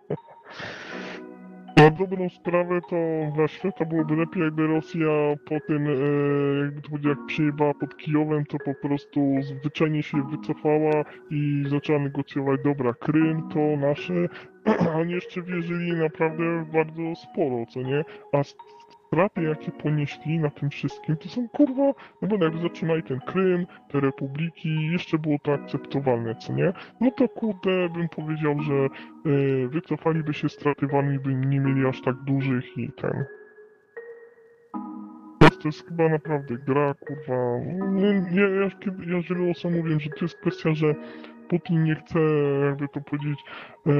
Na dobrą sprawę to dla świata byłoby lepiej, jakby Rosja po tym, e, jakby to jak przyjechała pod Kijowem, to po prostu zwyczajnie się wycofała i zaczęła negocjować, dobra, Krym to nasze, oni jeszcze wierzyli naprawdę bardzo sporo, co nie? A straty, jakie ponieśli na tym wszystkim, to są kurwa, no bo jakby zatrzymali ten Krym, te republiki, jeszcze było to akceptowalne, co nie? No to kurde, bym powiedział, że e, wycofaliby się straty wami, by nie mieli aż tak dużych i ten. To jest chyba naprawdę gra, kurwa. Ja, kiedy- ja wielu osobom mówię, że to jest kwestia, że Putin nie chce, jakby to powiedzieć, e,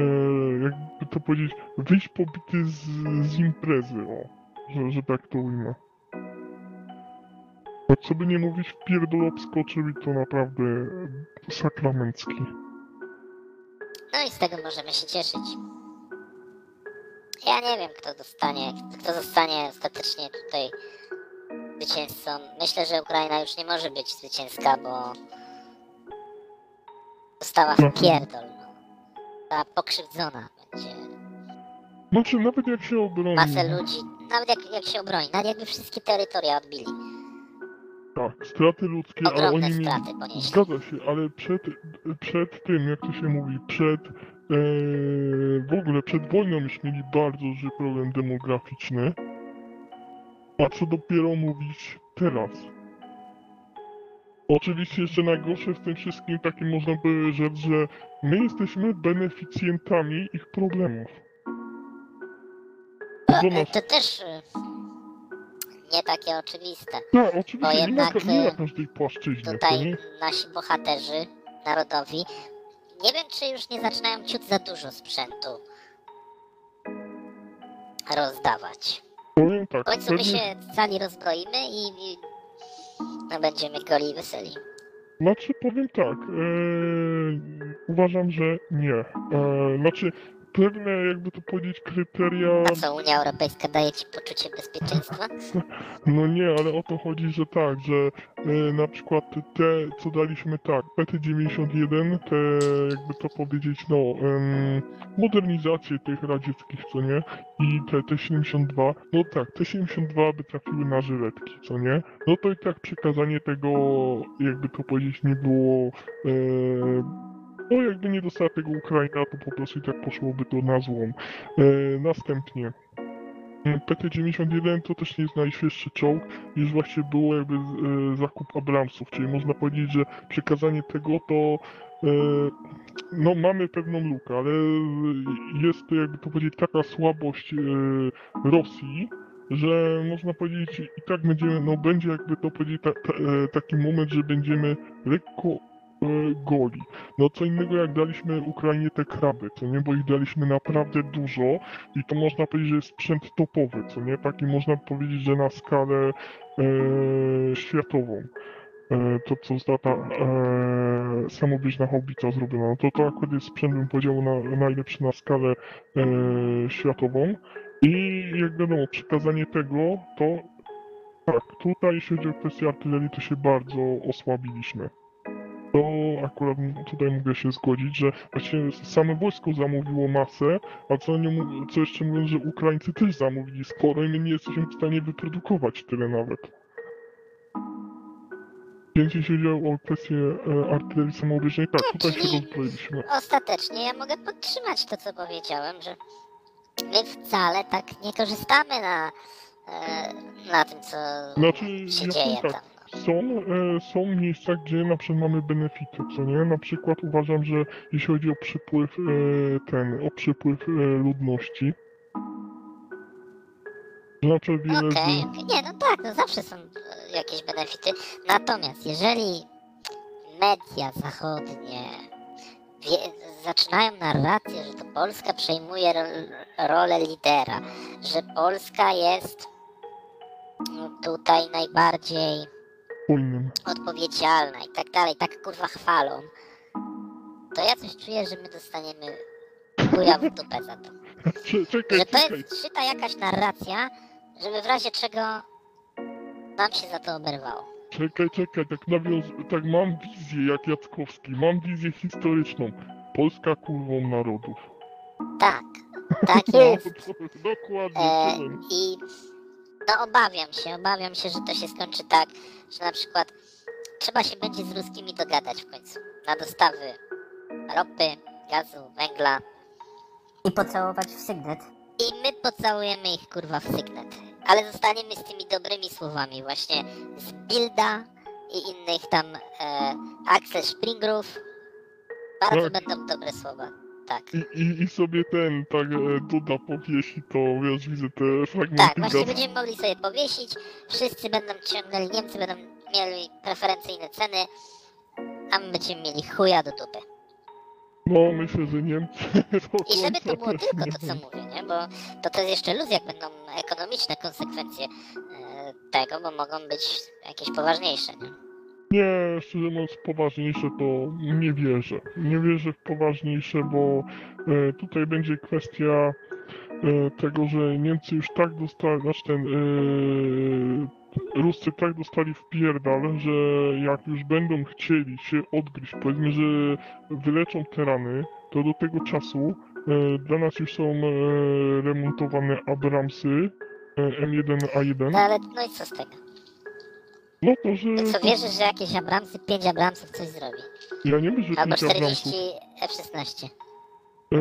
jakby to powiedzieć, wyjść pobity z, z imprezy, o. Że, że tak to ujmę. Bo co by nie mówić, w pierdol i to naprawdę sakramencki. No i z tego możemy się cieszyć. Ja nie wiem, kto dostanie, kto zostanie ostatecznie tutaj zwycięzcą. Myślę, że Ukraina już nie może być zwycięska, bo została w Mhm. pierdol. No. Została pokrzywdzona będzie. Znaczy, nawet jak się obroni... Masę ludzi, nawet jak, jak się obroni, nawet jakby wszystkie terytoria odbili. Tak, straty ludzkie, ale Ogromne oni mieli... straty ponieśli. Zgadza się, ale przed, przed tym, jak to się mówi, przed e, w ogóle przed wojną już mieli bardzo duży problem demograficzny. A co dopiero mówić teraz? Oczywiście jeszcze najgorsze w tym wszystkim takim można by rzec, że my jesteśmy beneficjentami ich problemów. To E, nas... To też y, nie takie oczywiste. Tak, oczywiście, nie, na, jednak, ka- nie na e, każdej płaszczyźnie, Tutaj nie? nasi bohaterzy narodowi, nie wiem czy już nie zaczynają ciut za dużo sprzętu rozdawać. Powiem tak, W końcu my się cali rozbroimy i, będziemy goli i weseli. Znaczy powiem tak, eee, uważam, że nie. Eee, znaczy pewne jakby to powiedzieć kryteria, A co, Unia Europejska daje ci poczucie bezpieczeństwa? *laughs* no nie, ale o to chodzi, że tak, że e, na przykład te co daliśmy tak, PT91, te jakby to powiedzieć, no em, modernizacje tych radzieckich, co nie, i te T72, no tak, T72 by trafiły na żyletki, co nie, no to i tak przekazanie tego, jakby to powiedzieć, nie było e, no jakby nie dostała tego Ukraina, to po prostu i tak poszłoby to na złom. E, następnie e, PT-91 to też nie jest najświeższy czołg, już właśnie było jakby e, zakup Abramsów, czyli można powiedzieć, że przekazanie tego to no mamy pewną lukę, ale jest to jakby to powiedzieć taka słabość Rosji, że można powiedzieć i tak będziemy, no będzie jakby to powiedzieć ta, ta, taki moment, że będziemy lekko goli. No co innego jak daliśmy Ukrainie te kraby, co nie, bo ich daliśmy naprawdę dużo i to można powiedzieć, że jest sprzęt topowy, co nie, taki można powiedzieć, że na skalę e, światową. E, to co została ta e, samobieżna haubica zrobiona, no to to akurat jest sprzęt, bym powiedział, na, najlepszy na skalę e, światową. I jak wiadomo, przekazanie tego, to tak, tutaj jeśli chodzi o kwestię artylerii, to się bardzo osłabiliśmy. To akurat tutaj mogę się zgodzić, że właśnie same wojsko zamówiło masę, a co, nie, co jeszcze mówiąc, że Ukraińcy też zamówili sporo i my nie jesteśmy w stanie wyprodukować tyle nawet. Więc jeśli chodzi o kwestię e, artylerii samobieżnej, tak, tutaj się Czyli- rozbroiliśmy. Ostatecznie ja mogę podtrzymać to, co powiedziałem, że my wcale tak nie korzystamy na, e, na tym, co Znaczy, się ja dzieje tak, tam. Są, e, są miejsca, gdzie na przykład mamy benefity, co nie? Na przykład uważam, że jeśli chodzi o przypływ e, ten, o przypływ e, ludności, przykład wiele Okej, okej. nie, no tak, no zawsze są jakieś benefity. Natomiast jeżeli media zachodnie wie, zaczynają narrację, że to Polska przejmuje ro, rolę lidera, że Polska jest tutaj najbardziej Wojnym. odpowiedzialna i tak dalej, tak kurwa chwalą, to ja coś czuję, że my dostaniemy chuja w dupę za to. Cze- Czekaj, Że to czekaj, jest szyta jakaś narracja, żeby w razie czego nam się za to oberwało. czekaj, czekaj, tak nawiąz... tak mam wizję jak Jackowski, mam wizję historyczną. Polska kurwą narodów. Tak, Tak *laughs* jest. Dokładnie. E, tyle. I no obawiam się, obawiam się, że to się skończy tak, że na przykład trzeba się będzie z ruskimi dogadać w końcu na dostawy ropy, gazu, węgla I pocałować w sygnet. i my pocałujemy ich kurwa w sygnet. Ale zostaniemy z tymi dobrymi słowami właśnie z Bilda i innych tam e, Axel Springrów. Bardzo Tak. będą dobre słowa. Tak. I, i, I sobie ten, tak, e, Duda powiesi, to wiesz, widzę te fragmenty Tak, właśnie będziemy mogli sobie powiesić. Wszyscy będą ciągnęli, Niemcy będą mieli preferencyjne ceny, a my będziemy mieli chuja do dupy. No, myślę, że Niemcy... *laughs* I żeby to było tylko to, co mówię, nie? Bo to to jest jeszcze luz, jak będą ekonomiczne konsekwencje e, tego, bo mogą być jakieś poważniejsze, nie? Nie, szczerze mówiąc, poważniejsze to nie wierzę. Nie wierzę w poważniejsze, bo e, tutaj będzie kwestia e, tego, że Niemcy już tak dostali, znaczy ten, e, Ruscy tak dostali w pierdal, że jak już będą chcieli się odgryźć, powiedzmy, że wyleczą te rany, to do tego czasu e, dla nas już są e, remontowane Abramsy e, M1A1. No ale no i co z tego? No to, że... No co, wierzysz, że jakieś Abramsy, 5 Abramsów coś zrobi? Ja nie myślę, że Albo pięć Abramsów. 40 F-16. E,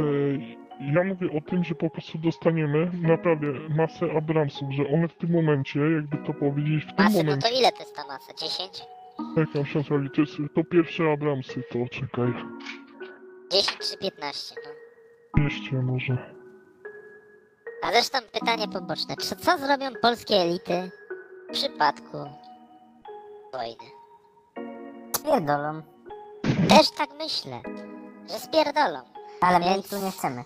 Ja mówię o tym, że po prostu dostaniemy naprawdę masę Abramsów, że one w tym momencie, jakby to powiedzieć, w tym Masy, no momencie, to ile to jest ta masa? 10? jak tam się nazwali, to, jest, to pierwsze Abramsy, to czekaj, 10 czy 15, no. 200 może. A zresztą pytanie poboczne. Czy co zrobią polskie elity w przypadku wojny? Spierdolą. Też tak myślę, że spierdolą. Ale my Więc- tu nie chcemy.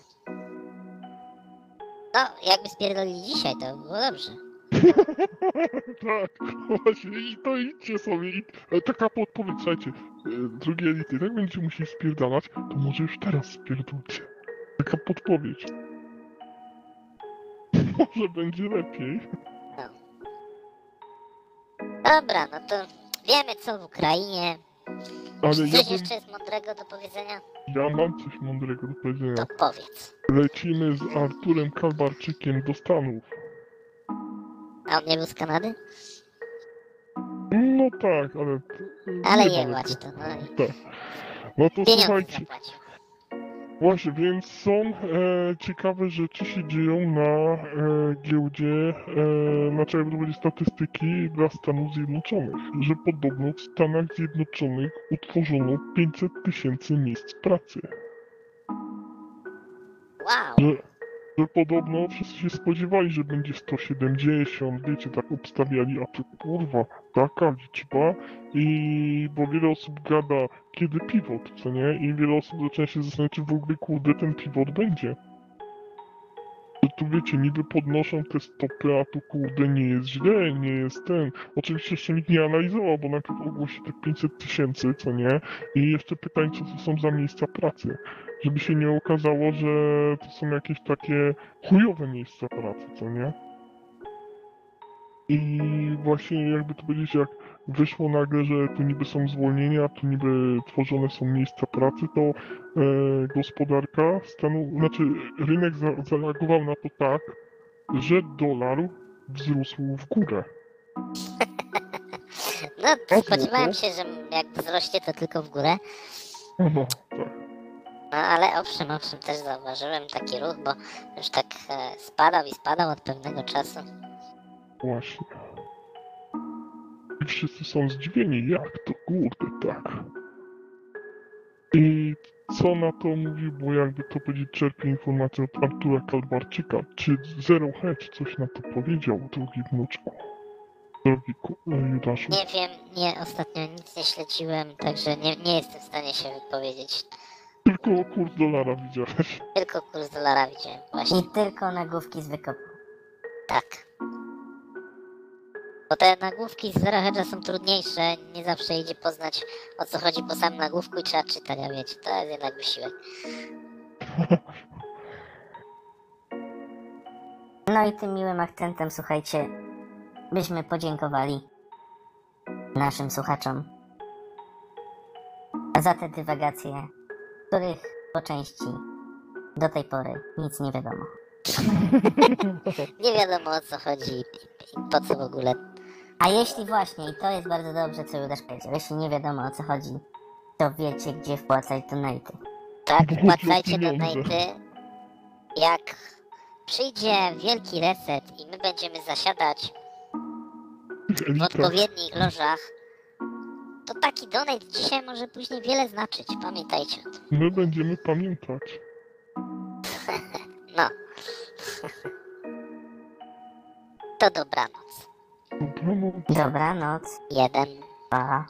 No, jakby spierdolili dzisiaj, to by było dobrze. *laughs* tak, właśnie, i to idźcie sobie, i, e, taka podpowiedź, słuchajcie, e, drugie elity, jak będziecie musieli spierdalać, to może już teraz spierdolcie. Taka podpowiedź. *laughs* Może będzie lepiej. Dobra, no to wiemy co w Ukrainie. Ale Czy ja, coś bym, jeszcze jest mądrego do powiedzenia? ja mam coś mądrego do powiedzenia. To powiedz. Lecimy z Arturem Kalbarczykiem do Stanów. A on nie był z Kanady? No tak, ale... Ale niedaleko. jebać to, no i Tak. No to pieniądze słuchajcie, zapłacił. Właśnie, więc są e, ciekawe rzeczy się dzieją na e, giełdzie, e, znaczy jakby to będzie statystyki dla Stanów Zjednoczonych, że podobno w Stanach Zjednoczonych utworzono 500 tysięcy miejsc pracy. Wow, że, że podobno wszyscy się spodziewali, że będzie 170, wiecie, tak obstawiali, a tu kurwa, taka liczba i bo wiele osób gada, kiedy pivot, co nie? I wiele osób zaczyna się zastanawiać, czy w ogóle kurde ten pivot będzie. Że tu wiecie, niby podnoszą te stopy, a tu kurde nie jest źle, nie jest ten. Oczywiście jeszcze nikt nie analizował, bo najpierw ogłosi te 500 tysięcy, co nie? I jeszcze pytań, co to są za miejsca pracy żeby się nie okazało, że to są jakieś takie chujowe miejsca pracy, co nie? I właśnie jakby to powiedzieć, jak wyszło nagle, że tu niby są zwolnienia, tu niby tworzone są miejsca pracy, to e, gospodarka stanu, znaczy rynek za, zareagował na to tak, że dolar wzrósł w górę. *laughs* no O, spodziewałem o. się, że jak wzrośnie to tylko w górę. No, tak. No ale owszem, owszem, też zauważyłem taki ruch, bo już tak e, spadał i spadał od pewnego czasu. Właśnie. Wszyscy są zdziwieni, jak to kurde tak. I co na to mówił, bo jakby to powiedzieć, czerpie informację od Artura Kalbarczyka. Czy Zero Hedge coś na to powiedział, drogi wnuczku? Drogi e, Judaszu? Nie wiem, nie, ostatnio nic nie śledziłem, także nie, nie jestem w stanie się wypowiedzieć. Tylko kurs dolara widziałeś. Tylko kurs dolara widziałem, właśnie, I tylko nagłówki z wykopu. tak. Bo te nagłówki Hedge'a są trudniejsze, nie zawsze idzie poznać o co chodzi po samym nagłówku i trzeba czytać, a wiecie, to jest jednak wysiłek. *laughs* No i tym miłym akcentem, słuchajcie, byśmy podziękowali naszym słuchaczom za te dywagacje, których po części do tej pory nic nie wiadomo. *laughs* *laughs* Nie wiadomo o co chodzi i i po co w ogóle. A jeśli właśnie, i to jest bardzo dobrze, co Judasz powiedział, jeśli nie wiadomo o co chodzi, to wiecie, gdzie wpłacać donaty. Tak, wpłacajcie donaty. Jak przyjdzie wielki reset i my będziemy zasiadać w odpowiednich lożach, to taki donate dzisiaj może później wiele znaczyć. Pamiętajcie o tym. My będziemy pamiętać. *laughs* No. *laughs* To dobranoc. Dobranoc. Jeden. pa.